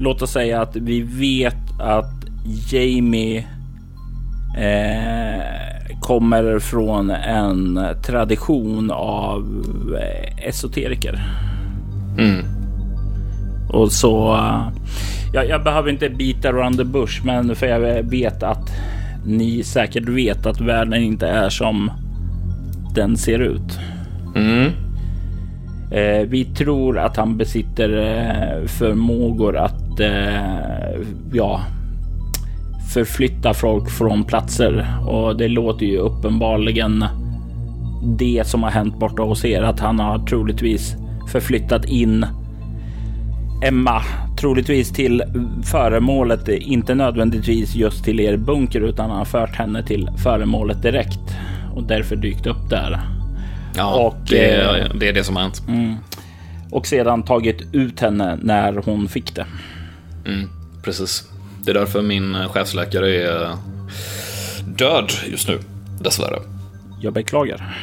låt oss säga att vi vet att Jamie eh, kommer från en tradition av eh, esoteriker. Mm. Och så jag, jag behöver inte bita around the bush, men för jag vet att ni säkert vet att världen inte är som den ser ut. Mm. Eh, vi tror att han besitter eh, förmågor att eh, ja, förflytta folk från platser och det låter ju uppenbarligen det som har hänt borta hos er att han har troligtvis förflyttat in Emma troligtvis till föremålet, inte nödvändigtvis just till er bunker, utan han har fört henne till föremålet direkt och därför dykt upp där. Ja, och, det, är, det är det som har hänt. Mm, och sedan tagit ut henne när hon fick det. Mm, precis. Det är därför min chefsläkare är död just nu, dessvärre. Jag beklagar.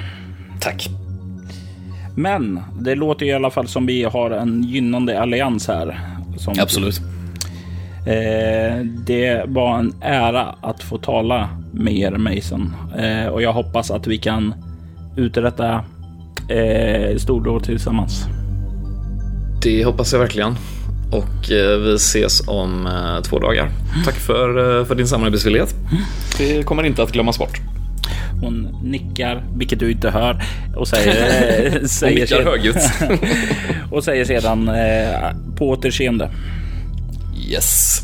Tack. Men det låter i alla fall som vi har en gynnande allians här. Absolut. Eh, det var en ära att få tala med er Mason eh, och jag hoppas att vi kan uträtta eh, stordåd tillsammans. Det hoppas jag verkligen. Och eh, vi ses om eh, två dagar. Tack för, eh, för din samarbetsvillighet. Det kommer inte att glömmas bort. Hon nickar, vilket du inte hör, och säger... (laughs) säger nickar sedan, högljutt. (laughs) och säger sedan eh, på återseende. Yes.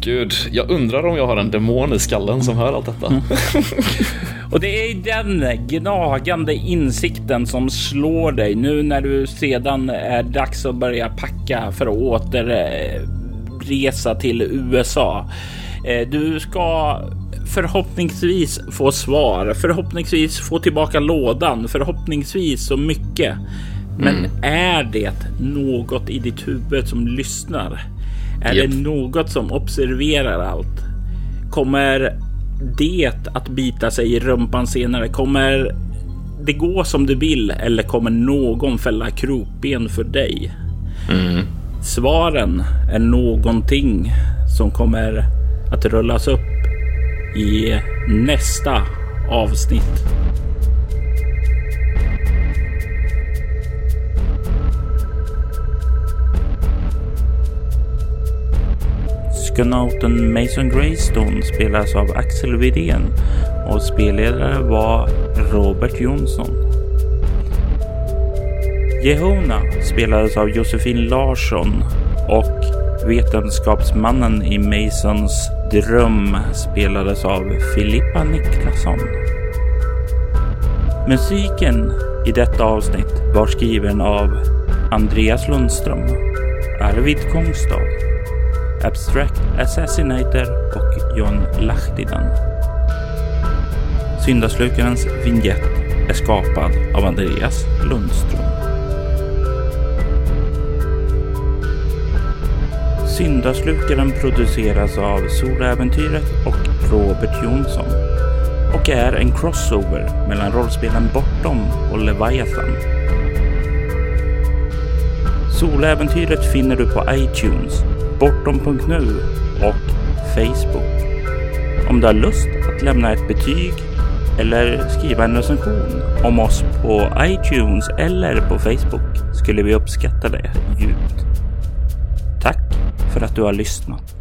Gud, jag undrar om jag har en demon i skallen som hör allt detta. Mm. (laughs) Och det är den gnagande insikten som slår dig nu när du sedan är dags att börja packa för att återresa till USA. Eh, du ska förhoppningsvis få svar, förhoppningsvis få tillbaka lådan, förhoppningsvis så mycket. Men mm. är det något i ditt huvud som lyssnar? Är yep. det något som observerar allt? Kommer det att bita sig i rumpan senare? Kommer det gå som du vill eller kommer någon fälla krokben för dig? Mm. Svaren är någonting som kommer att rullas upp i nästa avsnitt. Skonauten Mason Greystone spelas av Axel Widén och spelledare var Robert Jonsson. Jehona spelades av Josefin Larsson och vetenskapsmannen i Masons dröm spelades av Filippa Niklasson. Musiken i detta avsnitt var skriven av Andreas Lundström, Arvid Kongstad, Abstract Assassinator och John Lahtinen. Syndaslukarens vignett är skapad av Andreas Lundström. Syndaslukaren produceras av Soläventyret och Robert Jonsson och är en crossover mellan rollspelen Bortom och Leviathan. Soläventyret finner du på iTunes, bortom.nu och Facebook. Om du har lust att lämna ett betyg eller skriva en recension om oss på iTunes eller på Facebook skulle vi uppskatta det djupt. Tack för att du har lyssnat.